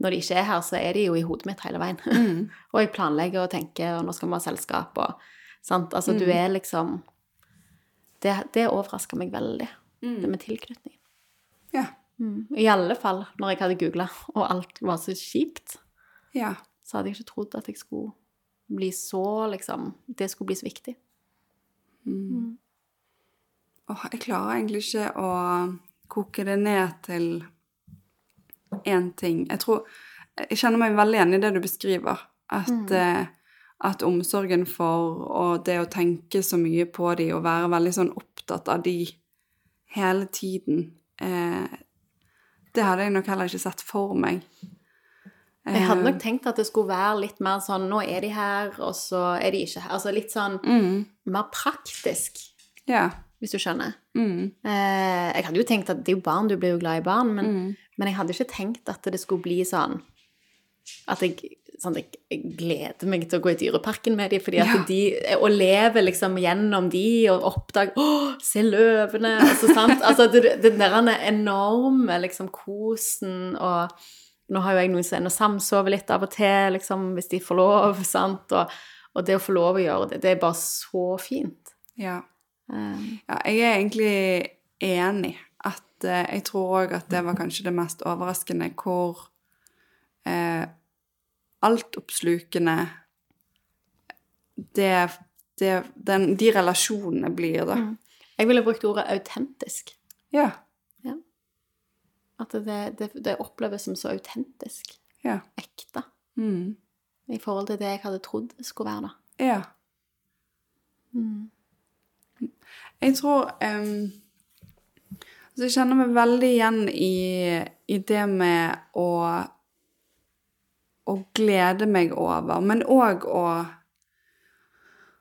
Når de ikke er her, så er de jo i hodet mitt hele veien. Mm. og jeg planlegger og tenker, og nå skal vi ha selskap, og sant. Altså du Mm. er liksom Det, det overrasker meg veldig, Mm. det med tilknytning. Ja. Mm. I alle fall når jeg hadde googla, og alt var så kjipt, ja. så hadde jeg ikke trodd at jeg skulle bli så liksom Det skulle bli så viktig. Åh, jeg klarer egentlig ikke å koke det ned til én ting. Jeg tror Jeg kjenner meg veldig igjen i det du beskriver. At, eh, at omsorgen for og det å tenke så mye på de og være veldig sånn opptatt av de hele tiden eh, Det hadde jeg nok heller ikke sett for meg. Jeg hadde Eh. nok tenkt at det skulle være litt mer sånn Nå er de her, og så er de ikke her. Altså litt sånn Mm, mer praktisk, ja. Hvis du skjønner. Mm, Eh, jeg hadde jo tenkt at det er jo barn, du blir jo glad i barn, men, mm, men jeg hadde ikke tenkt at det skulle bli sånn At jeg, sånn, jeg, jeg gleder meg til å gå i dyreparken med dem, fordi at Ja. de Og leve liksom gjennom de, og oppdage Å, se løvene! Altså, sant? altså det, den der enorme liksom kosen og Nå har jo jeg noen som ennå samsover litt av og til, liksom, hvis de får lov, sant? Og, og det å få lov å gjøre det, det er bare så fint. ja. Ja, jeg er egentlig enig. At eh, jeg tror òg at det var kanskje det mest overraskende hvor eh, altoppslukende det, det den, De relasjonene blir, da. Mm. Jeg ville brukt ordet autentisk. Ja. At det, det, det oppleves som så autentisk. Ja. Ekte. Mm. I forhold til det jeg hadde trodd skulle være. da. ja. Mm. Jeg tror um, altså Jeg kjenner meg veldig igjen i, i det med å å glede meg over, men òg å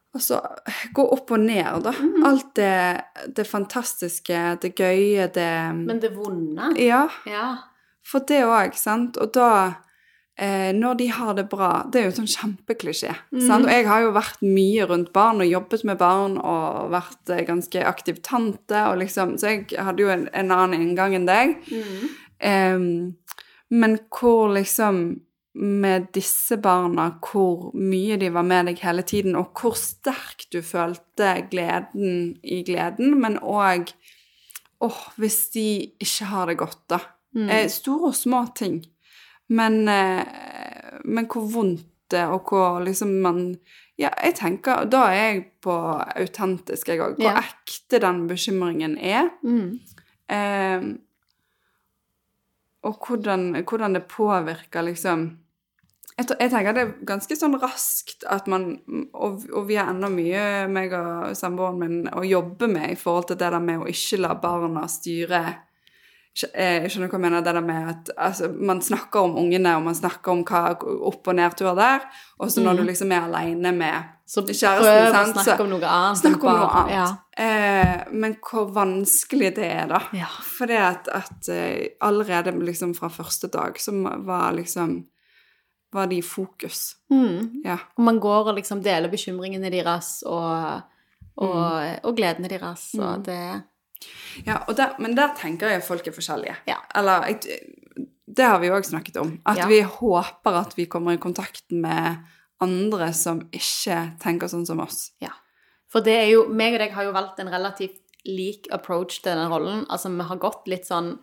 Altså gå opp og ned, da. Alt det, det fantastiske, det gøye, det Men det vonde Ja, Ja. for det òg, sant. Og da eh, Når de har det bra Det er jo en sånn kjempeklisjé. sant? Og jeg har jo vært mye rundt barn og jobbet med barn og vært eh, ganske aktiv tante, og liksom Så jeg hadde jo en, en annen inngang enn deg. Mm. Eh, men hvor liksom med disse barna hvor mye de var med deg hele tiden, og hvor sterkt du følte gleden i gleden, men òg Åh, hvis de ikke har det godt, da. Eh, store og små ting. Men, eh, men hvor vondt det, og hvor liksom man Ja, jeg tenker Da er jeg på autentisk, jeg òg. Hvor Ja. ekte den bekymringen er. Mm. Eh, og hvordan, hvordan det påvirker liksom jeg, jeg tenker det er ganske sånn raskt at man Og, og vi har ennå mye, meg og samboeren min, å jobbe med i forhold til det der med å ikke la barna styre Skj- eh, Skjønner hva jeg mener? Det der med at altså, man snakker om ungene, og man snakker om hva opp- og nedtur der, og så når du liksom er aleine med Så kjæresten, prøv å så- snakke om noe annet. Snakk om noe annet. Ja. Eh, men hvor vanskelig det er, da. Ja. For det at, at eh, allerede liksom fra første dag så var liksom Var de i fokus. Mm. Ja. Og man går og liksom deler bekymringene deres og, og, og gledene deres, og det ja der, men der tenker jeg at folk er forskjellige. Ja. Eller Det har vi òg snakket om. At Ja. vi håper at vi kommer i kontakt med andre som ikke tenker sånn som oss. Ja. For det er jo meg og deg har jo valgt en relativt lik approach til den rollen. Altså, vi har gått litt sånn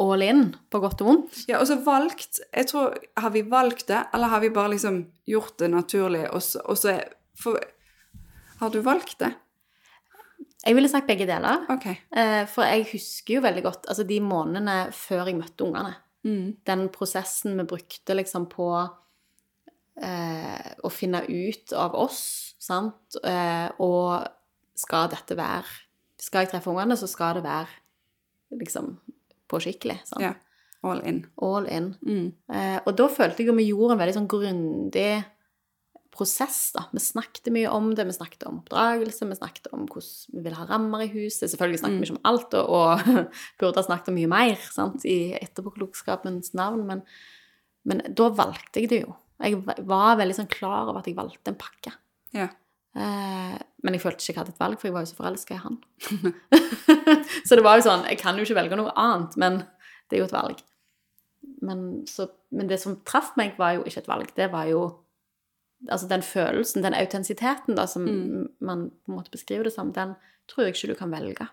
all in, på godt og vondt. Ja, og så valgt Jeg tror Har vi valgt det, eller har vi bare liksom gjort det naturlig, og så, og så for, Har du valgt det? Jeg ville sagt begge deler. OK. Eh, For jeg husker jo veldig godt altså de månedene før jeg møtte ungene. Mm. Den prosessen vi brukte liksom på eh, å finne ut av oss, sant, eh, og skal dette være Skal jeg treffe ungene, så skal det være liksom på skikkelig. Sant? Ja. All in. All in. Mm. Eh, og da følte jeg jo vi gjorde en veldig sånn grundig prosess, da. Vi snakket mye om det. Vi snakket om oppdragelse, vi snakket om hvordan vi vil ha rammer i huset. Selvfølgelig snakket vi ikke om alt, og, og burde ha snakket om mye mer sant? i etterpåklokskapens navn, men, men da valgte jeg det jo. Jeg var veldig sånn klar over at jeg valgte en pakke. Ja. Eh, men jeg følte ikke jeg hadde et valg, for jeg var jo så forelska i han. så det var jo sånn Jeg kan jo ikke velge noe annet, men det er jo et valg. Men, så, men det som traff meg, var jo ikke et valg. Det var jo Altså den følelsen, den autentisiteten da, som man på en måte beskriver det som, den tror jeg ikke du kan velge.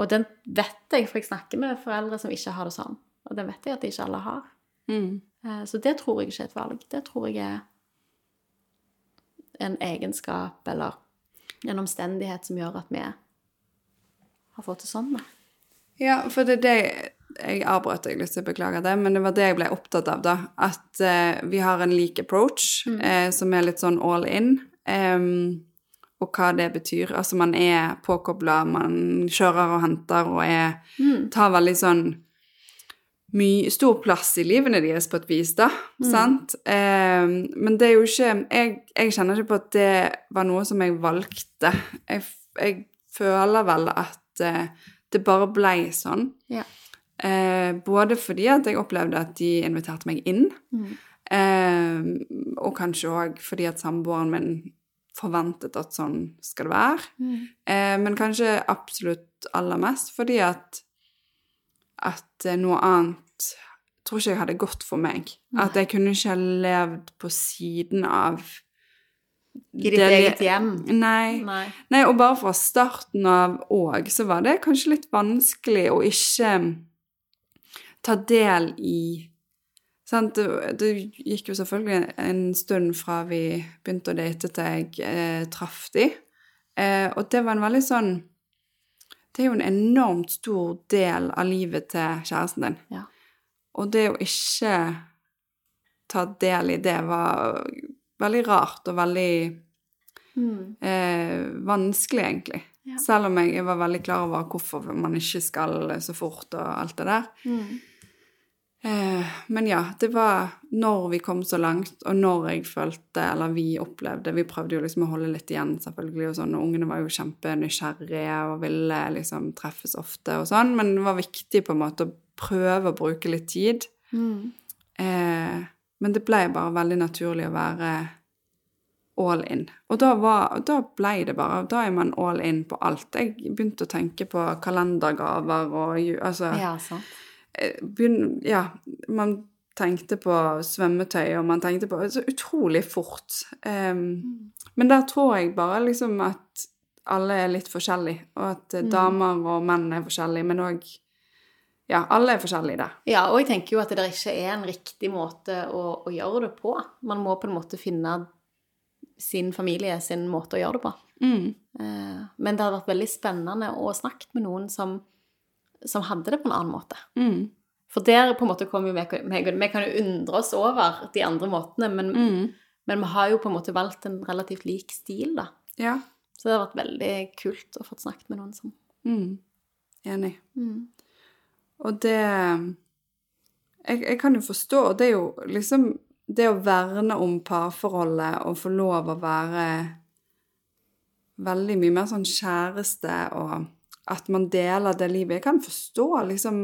Og den vet jeg, for jeg snakker med foreldre som ikke har det sånn. Og den vet jeg at ikke alle har. Mm. Eh, Så det tror jeg ikke er et valg. Det tror jeg er en egenskap eller en omstendighet som gjør at vi har fått det sånn. da. Ja, for det er det jeg avbrøt deg litt, så jeg beklager det, men det var det jeg ble opptatt av, da. At eh, vi har en lik approach, eh, som er litt sånn all in. um, og hva det betyr. Altså man er påkobla, man kjører og henter og er Tar veldig sånn mye, stor plass i livene deres på et vis, da. Sant? Um, men det er jo ikke jeg, jeg kjenner ikke på at det var noe som jeg valgte. Jeg, jeg føler vel at uh, det bare blei sånn. Ja. Eh, både fordi at jeg opplevde at de inviterte meg inn, eh, og kanskje òg fordi at samboeren min forventet at sånn skal det være. Eh, men kanskje absolutt aller mest fordi at at noe annet tror ikke jeg hadde gått for meg. At jeg kunne ikke ha levd på siden av I ditt det- eget hjem. Nei. Nei. Nei, og bare fra starten av òg, så var det kanskje litt vanskelig å ikke ta del i det gikk jo selvfølgelig en stund fra vi begynte å date til jeg eh, traff de. Eh, og det var en veldig sånn Det er jo en enormt stor del av livet til kjæresten din. Ja. Og det å ikke ta del i det var veldig rart og veldig Mm. eh, vanskelig, egentlig. Ja. Selv om jeg var veldig klar over hvorfor man ikke skal så fort og alt det der. Mm. Eh, men ja, det var når vi kom så langt, og når jeg følte, eller vi opplevde Vi prøvde jo liksom å holde litt igjen, selvfølgelig, og sånn, og ungene var jo kjempenysgjerrige og ville liksom treffes ofte og sånn, men det var viktig på en måte å prøve å bruke litt tid. Mm. Eh, men det ble bare veldig naturlig å være all in. Og da, var, da ble det bare Da er man all in på alt. Jeg begynte å tenke på kalendergaver og altså Ja, sant. Eh, Ja, man tenkte på svømmetøy, og man tenkte på så utrolig fort. Em, Men der tror jeg bare liksom at alle er litt forskjellige, og at mm. damer og menn er forskjellige, men òg Ja, alle er forskjellige der. Ja, og jeg tenker jo at det ikke er en riktig måte å, å gjøre det på. Man må på en måte finne sin familie sin måte å gjøre det på. Mm. Eh, Men det hadde vært veldig spennende å snakke med noen som, som hadde det på en annen måte. Mm. For der på en måte kommer jo vi, vi, vi kan jo undre oss over de andre måtene, men, Mm. men vi har jo på en måte valgt en relativt lik stil, da. Ja. Så det har vært veldig kult å få snakket med noen som Mm. Enig. mm. Og det jeg, jeg kan jo forstå Det er jo liksom Det å verne om parforholdet og få lov å være veldig mye mer sånn kjæreste og at man deler det livet. Jeg kan forstå liksom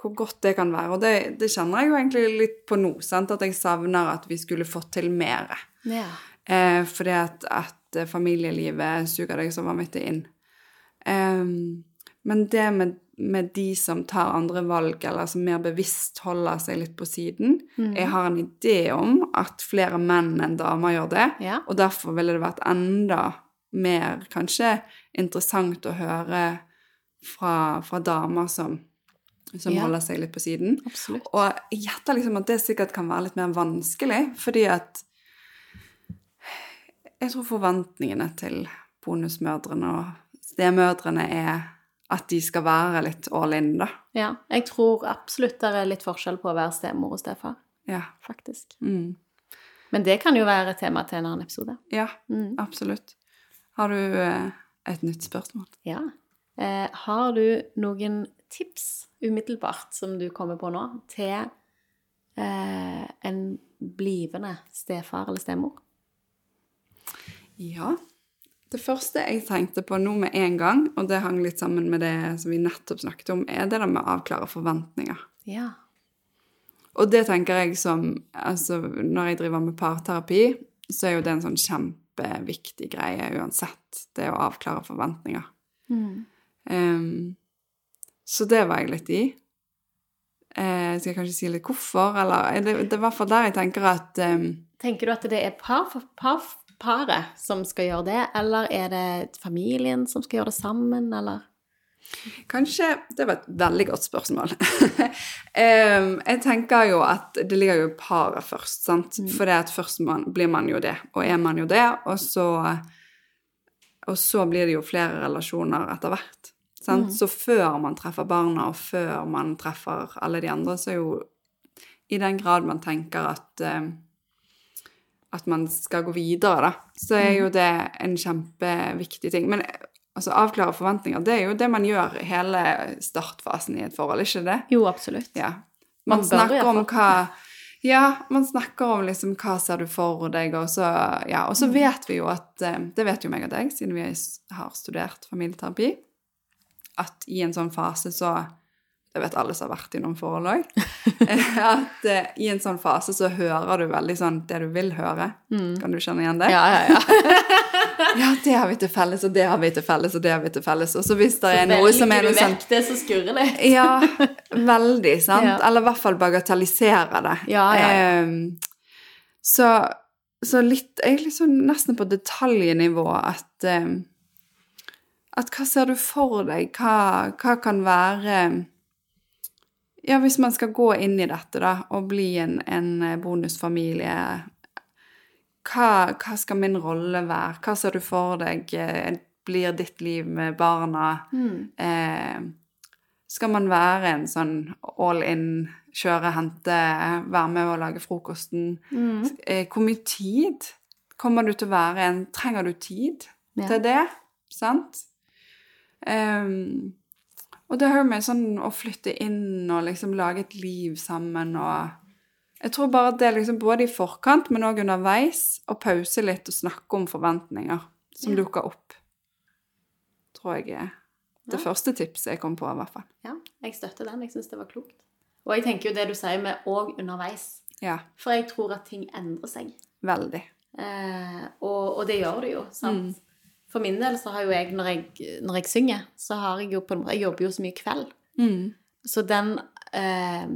hvor godt det kan være. Og det, det kjenner jeg jo egentlig litt på nå, sant? at jeg savner at vi skulle fått til mer. Ja. Eh, fordi at, at familielivet suger deg så vanvittig inn. Eh, men det med, med de som tar andre valg, eller som mer bevisst holder seg litt på siden Jeg har en idé om at flere menn enn damer gjør det, Ja. og derfor ville det vært enda mer kanskje interessant å høre fra, fra damer som, som Ja. holder seg litt på siden. Absolutt. Og jeg gjetter liksom at det sikkert kan være litt mer vanskelig, fordi at jeg tror forventningene til bonusmødrene og stemødrene er at de skal være litt all in, da. Ja. Jeg tror absolutt det er litt forskjell på å være stemor og stefar, Ja. faktisk. Mm. Men det kan jo være et tema til en annen episode. Ja, Mm. absolutt. Har du eh, et nytt spørsmål? Ja. Eh, har du noen tips umiddelbart som du kommer på nå, til eh, en blivende stefar eller stemor? Ja. Det første jeg tenkte på nå med en gang, og det hang litt sammen med det som vi nettopp snakket om, er det der med å avklare forventninger. Ja. Og det tenker jeg som Altså, når jeg driver med parterapi, så er jo det en sånn kjempeviktig greie uansett, det å avklare forventninger. Mm. Um, så det var jeg litt i. Eh, skal jeg kanskje si litt hvorfor, eller er det, det er i hvert fall der jeg tenker at um, Tenker du at det er par, par, paret som skal gjøre det, eller er det familien som skal gjøre det sammen, eller? Kanskje Det var et veldig godt spørsmål. Jeg tenker jo at det ligger jo i paret først, sant. For det at først man, blir man jo det, og er man jo det, og så Og så blir det jo flere relasjoner etter hvert. Sant? Så før man treffer barna, og før man treffer alle de andre, så er jo I den grad man tenker at at man skal gå videre, da, så er jo det en kjempeviktig ting. Men altså, avklare forventninger, det er jo det man gjør i hele startfasen i et forhold, ikke det? Jo, absolutt. Ja. Man Man, snakker om hva Ja, man snakker om liksom hva ser du for deg, og så Ja, og så vet vi jo at eh, Det vet jo meg og deg, siden vi har studert familieterapi, at i en sånn fase så Det vet alle som har vært i noen forhold òg. At uh, i en sånn fase så hører du veldig sånn det du vil høre. Kan du kjenne igjen det? Ja, ja, ja. Ja, det har vi til felles, og det har vi til felles, og det har vi til felles. Og så hvis det er noe som er Velger du sånn vekk det som skurrer litt? Ja, veldig, sant? Ja. Eller i hvert fall bagatelliserer det. Ja, ja. Ehm, så, så litt Egentlig sånn nesten på detaljnivå at um, At hva ser du for deg? Hva, hva kan være Ja, hvis man skal gå inn i dette, da, og bli en, en bonusfamilie hva, hva skal min rolle være? Hva ser du for deg eh, blir ditt liv med barna? Eh, skal man være en sånn all in, kjøre, hente, være med og lage frokosten? Eh, hvor mye tid kommer du til å være en Trenger du tid Ja. til det? Sant? Um, og det har jo med sånn å flytte inn og liksom lage et liv sammen og Jeg tror bare at det er liksom både i forkant, men òg underveis, å pause litt og snakke om forventninger som Ja. dukker opp. Tror jeg er det Ja. første tipset jeg kom på, i hvert fall. Ja, jeg støtter den. Jeg syns det var klokt. Og jeg tenker jo det du sier med 'og underveis'. Ja, For jeg tror at ting endrer seg. veldig. Eh, og, og det gjør det jo, sant? Mm. For min del så har jo jeg, når jeg, når jeg synger, så har jeg jo på en måte Jeg jobber jo så mye kveld. Mm. Så den eh,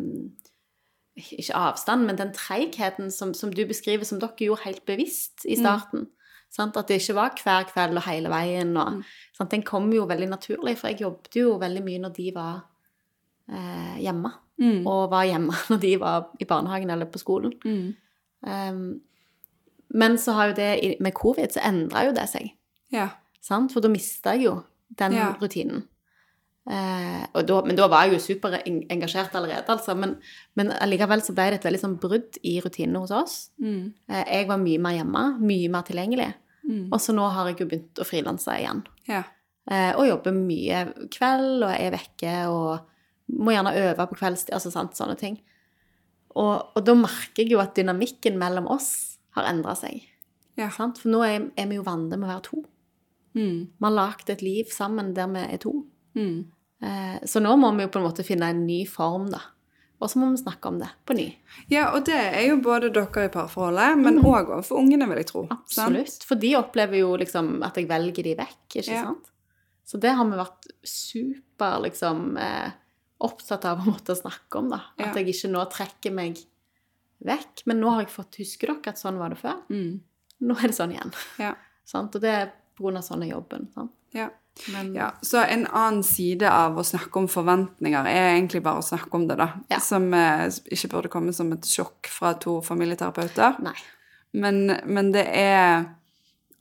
Ikke avstand, men den treigheten som, som du beskriver, som dere gjorde helt bevisst i starten. Sant? At det ikke var hver kveld og hele veien. Og, sant? Den kom jo veldig naturlig, for jeg jobbet jo veldig mye når de var eh, hjemme. Mm. Og var hjemme når de var i barnehagen eller på skolen. Mm. Um, men så har jo det med covid så endra jo det seg. Ja. Sant? For da mista jeg jo den Ja. rutinen. Eh, da, men da var jeg jo superengasjert allerede, altså. Men, men allikevel så ble det et veldig sånn brudd i rutinene hos oss. Mm. Eh, jeg var mye mer hjemme, mye mer tilgjengelig. Mm. Og så nå har jeg jo begynt å frilanse igjen. Ja. Eh, og jobber mye kveld, og er vekke, og må gjerne øve på kveldstid, altså sant, sånne ting. Og, og da merker jeg jo at dynamikken mellom oss har endra seg. Ja. Sant? For nå er, er vi jo vant med å være to. Mm. Vi har lagd et liv sammen der vi er to. Mm. Eh, så nå må vi jo på en måte finne en ny form, da. Og så må vi snakke om det på ny. Ja, og det er jo både dere i parforholdet, men òg overfor ungene, vil jeg tro. sant? Absolutt. For de opplever jo liksom at jeg velger de vekk, ikke Ja. sant? Så det har vi vært super liksom eh, opptatt av å måtte snakke om, da. Ja. At jeg ikke nå trekker meg vekk. Men nå har jeg fått Husker dere at sånn var det før? Mm. Nå er det sånn igjen. Ja. sant? Og det er på grunn av sånn er jobben. Sant? Ja. Men Ja, så en annen side av å snakke om forventninger er egentlig bare å snakke om det, da. Ja. Som eh, ikke burde komme som et sjokk fra to familieterapeuter. Men, men det er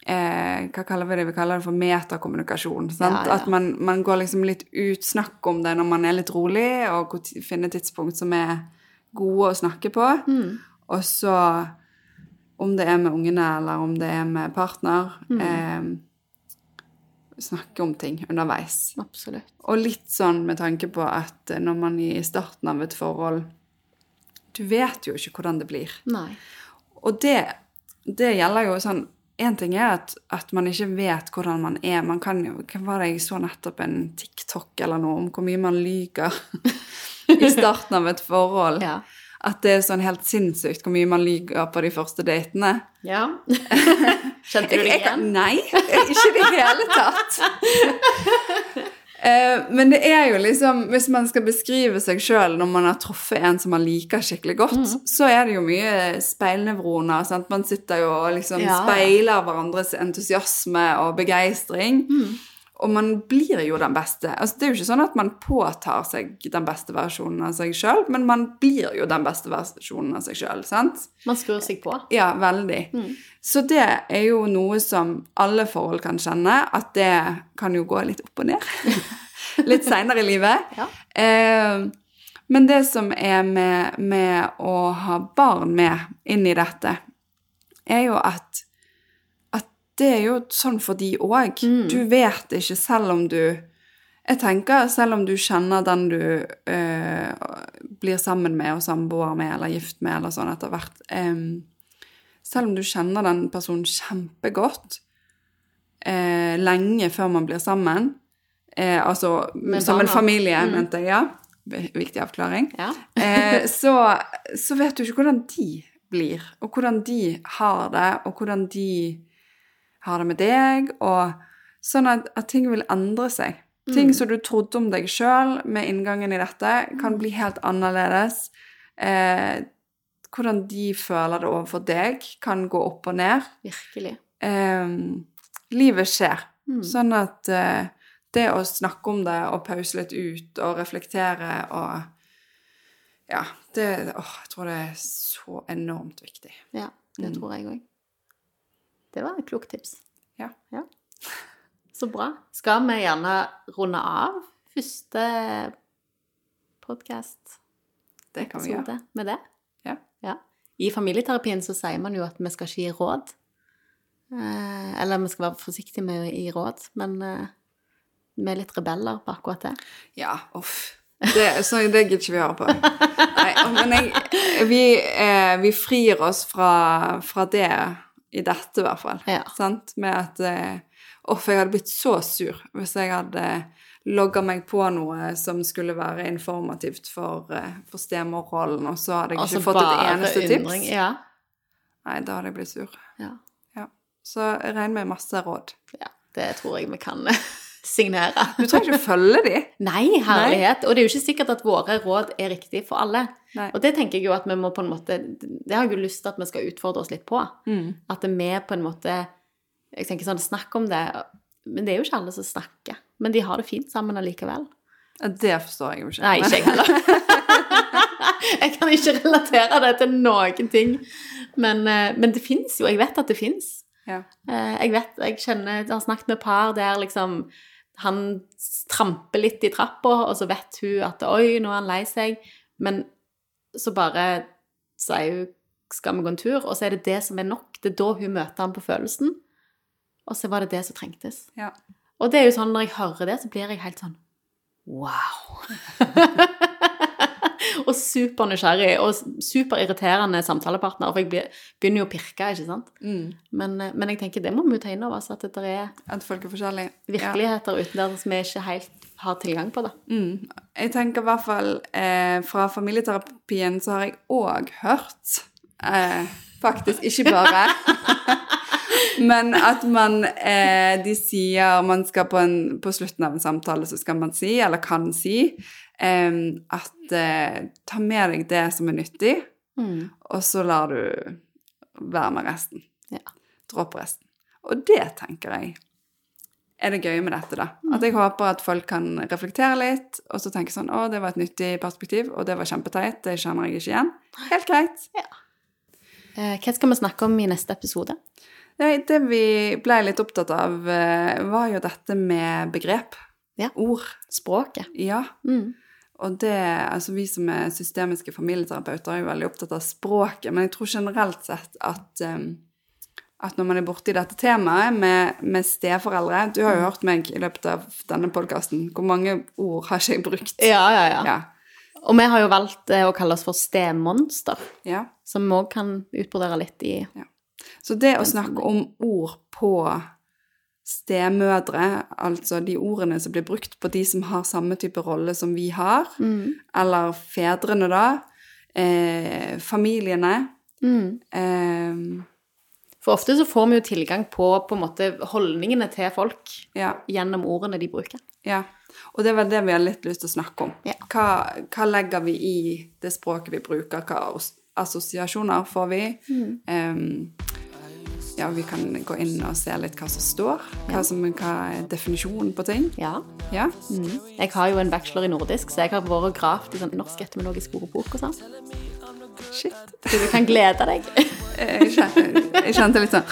eh, Hva kaller vi det? Vi kaller det for metakommunikasjon. Sant? Ja. At man, man går liksom litt ut, snakk om det når man er litt rolig, og finner ti- tidspunkt som er gode å snakke på. Mm. Og så, om det er med ungene eller om det er med partner, Mm. eh, snakke om ting underveis. Absolutt. Og litt sånn med tanke på at eh, når man i starten av et forhold Du vet jo ikke hvordan det blir. Nei. Og det, det gjelder jo sånn En ting er at, at man ikke vet hvordan man er. Man kan jo Hva var det jeg så nettopp en TikTok eller noe om hvor mye man lyver i starten av et forhold? Ja. At det er sånn helt sinnssykt hvor mye man lyver på de første datene. ja. Kjente du det igjen? Nei, ikke i det hele tatt. Eh, men det er jo liksom Hvis man skal beskrive seg sjøl når man har truffet en som man liker skikkelig godt, Mm. så er det jo mye speilnevroner. Sant? Man sitter jo og liksom Ja, ja. speiler hverandres entusiasme og begeistring. Mm. Og man blir jo den beste. Altså, det er jo ikke sånn at man påtar seg den beste versjonen av seg sjøl, men man blir jo den beste versjonen av seg sjøl, sant? Man skrur seg på. Ja, veldig. Så det er jo noe som alle forhold kan kjenne, at det kan jo gå litt opp og ned. litt seinere i livet. Ja. Eh, men det som er med, med å ha barn med inn i dette, er jo at det er jo sånn for de òg. Du vet ikke, selv om du Jeg tenker, selv om du kjenner den du eh, blir sammen med og samboer med eller gift med eller sånn etter hvert eh, Selv om du kjenner den personen kjempegodt eh, lenge før man blir sammen eh, Altså Med som en familie, familie, mente jeg, ja. Viktig avklaring. Ja. eh, så, så vet du ikke hvordan de blir, og hvordan de har det, og hvordan de har det med deg, og sånn at, at ting vil endre seg. Ting som du trodde om deg sjøl med inngangen i dette, kan bli helt annerledes. Eh, hvordan de føler det overfor deg, kan gå opp og ned. Virkelig. Eh, livet skjer. Mm. Sånn at eh, det å snakke om det og pause litt ut og reflektere og Ja, det åh, Jeg tror det er så enormt viktig. Ja, det Mm. tror jeg òg. Det var et klokt tips. Ja. Så bra. Skal vi gjerne runde av første podkast Det kan vi gjøre. med det? Ja. I familieterapien så sier man jo at vi skal ikke gi råd. Eh, eller vi skal være forsiktige med å gi råd, men eh, vi er litt rebeller på akkurat det. Ja, uff. Det, så det gidder ikke vi høre på. Nei, men jeg, vi, eh, vi frir oss fra, fra det i dette, i hvert fall. Ja. Sant? Med at eh, Uff, jeg hadde blitt så sur hvis jeg hadde logga meg på noe som skulle være informativt for, eh, for stemorrollen, og så hadde jeg Altså ikke fått et eneste undring. tips. Ja. Nei, da hadde jeg blitt sur. ja. Ja. Så regn med masse råd. ja. Det tror jeg vi kan signere. Du trenger ikke følge de. Nei, herlighet. Og det er jo ikke sikkert at våre råd er riktig for alle. Nei. Og det tenker jeg jo at vi må på en måte Det har jeg jo lyst til at vi skal utfordre oss litt på. Mm. At vi på en måte Jeg tenker sånn, snakk om det. Men det er jo ikke alle som snakker. Men de har det fint sammen allikevel. Ja, Det forstår jeg jo ikke. Nei, ikke jeg heller. jeg kan ikke relatere det til noen ting. Men, eh, men det fins jo. Jeg vet at det fins. Ja. Eh, Jeg vet, jeg kjenner, jeg har snakket med par der liksom han tramper litt i trappa, og så vet hun at oi, nå er han lei seg, men så bare sier hun skal vi gå en tur, og så er det det som er nok. Det er da hun møter ham på følelsen, og så var det det som trengtes. Ja. Og det er jo sånn, når jeg hører det, så blir jeg helt sånn wow. og supernysgjerrig, og superirriterende samtalepartner, for jeg begynner jo å pirke, ikke sant? Mm. Men, eh, men jeg tenker det må vi jo ta inn over oss, at det er At folk er forskjellige. virkeligheter uten der som vi ikke helt har tilgang på. da. Mm. Jeg tenker i hvert fall eh, fra familieterapien så har jeg òg hørt eh, Faktisk ikke bare. Men at man eh, De sier man skal på, en, på slutten av en samtale så skal man si, eller kan si, eh, at eh, ta med deg det som er nyttig, og så lar du være med resten. Ja. Dropp resten. Og det tenker jeg er det gøye med dette, da. At jeg håper at folk kan reflektere litt, og så tenke sånn Å, det var et nyttig perspektiv, og det var kjempeteit, det kjenner jeg ikke igjen. Helt greit. Ja. Hva skal vi snakke om i neste episode? Nei, det vi ble litt opptatt av, eh, var jo dette med begrep. Ja. Ord. Språket. Ja. Mm. Og det, altså vi som er systemiske familieterapeuter, er jo veldig opptatt av språket, men jeg tror generelt sett at, um, at når man er borti dette temaet med, med steforeldre Du har jo hørt meg i løpet av denne podkasten. Hvor mange ord har ikke jeg brukt? Ja, ja, ja. Ja. Og vi har jo valgt eh, å kalle oss for stemonster, ja. som vi òg kan utbrodere litt i Så det å snakke om ord på stemødre, altså de ordene som blir brukt på de som har samme type rolle som vi har, eller fedrene, da, eh, familiene eh, For ofte så får vi jo tilgang på på måte holdningene til folk Ja. gjennom ordene de bruker. Ja, og det var det vi har litt lyst til å snakke om. Ja. Hva, hva legger vi i det språket vi bruker? Hva assosiasjoner får vi? Em, ja, vi kan gå inn og se litt hva som står. Hva, som, hva er definisjonen på ting. Ja. Ja. Jeg har jo en bachelor i nordisk, så jeg har vært og gravd i sånn norsk etymologisk ordbok og sånn. Shit. Så du kan glede deg. Jeg kjente, jeg kjente litt sånn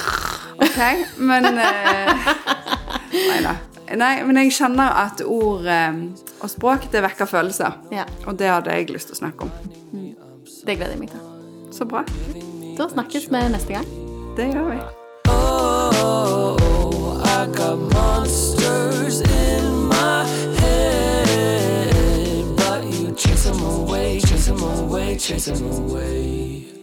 OK, men eh, Nei da. Nei, men jeg kjenner at ord eh, og språk, det vekker følelser. Ja. Og det hadde jeg lyst til å snakke om. Det gleder jeg meg til. Så bra. Da snakkes vi neste gang. Det gjør vi. Oh, I got monsters in my head, but you chase them away, chase them away, chase them away.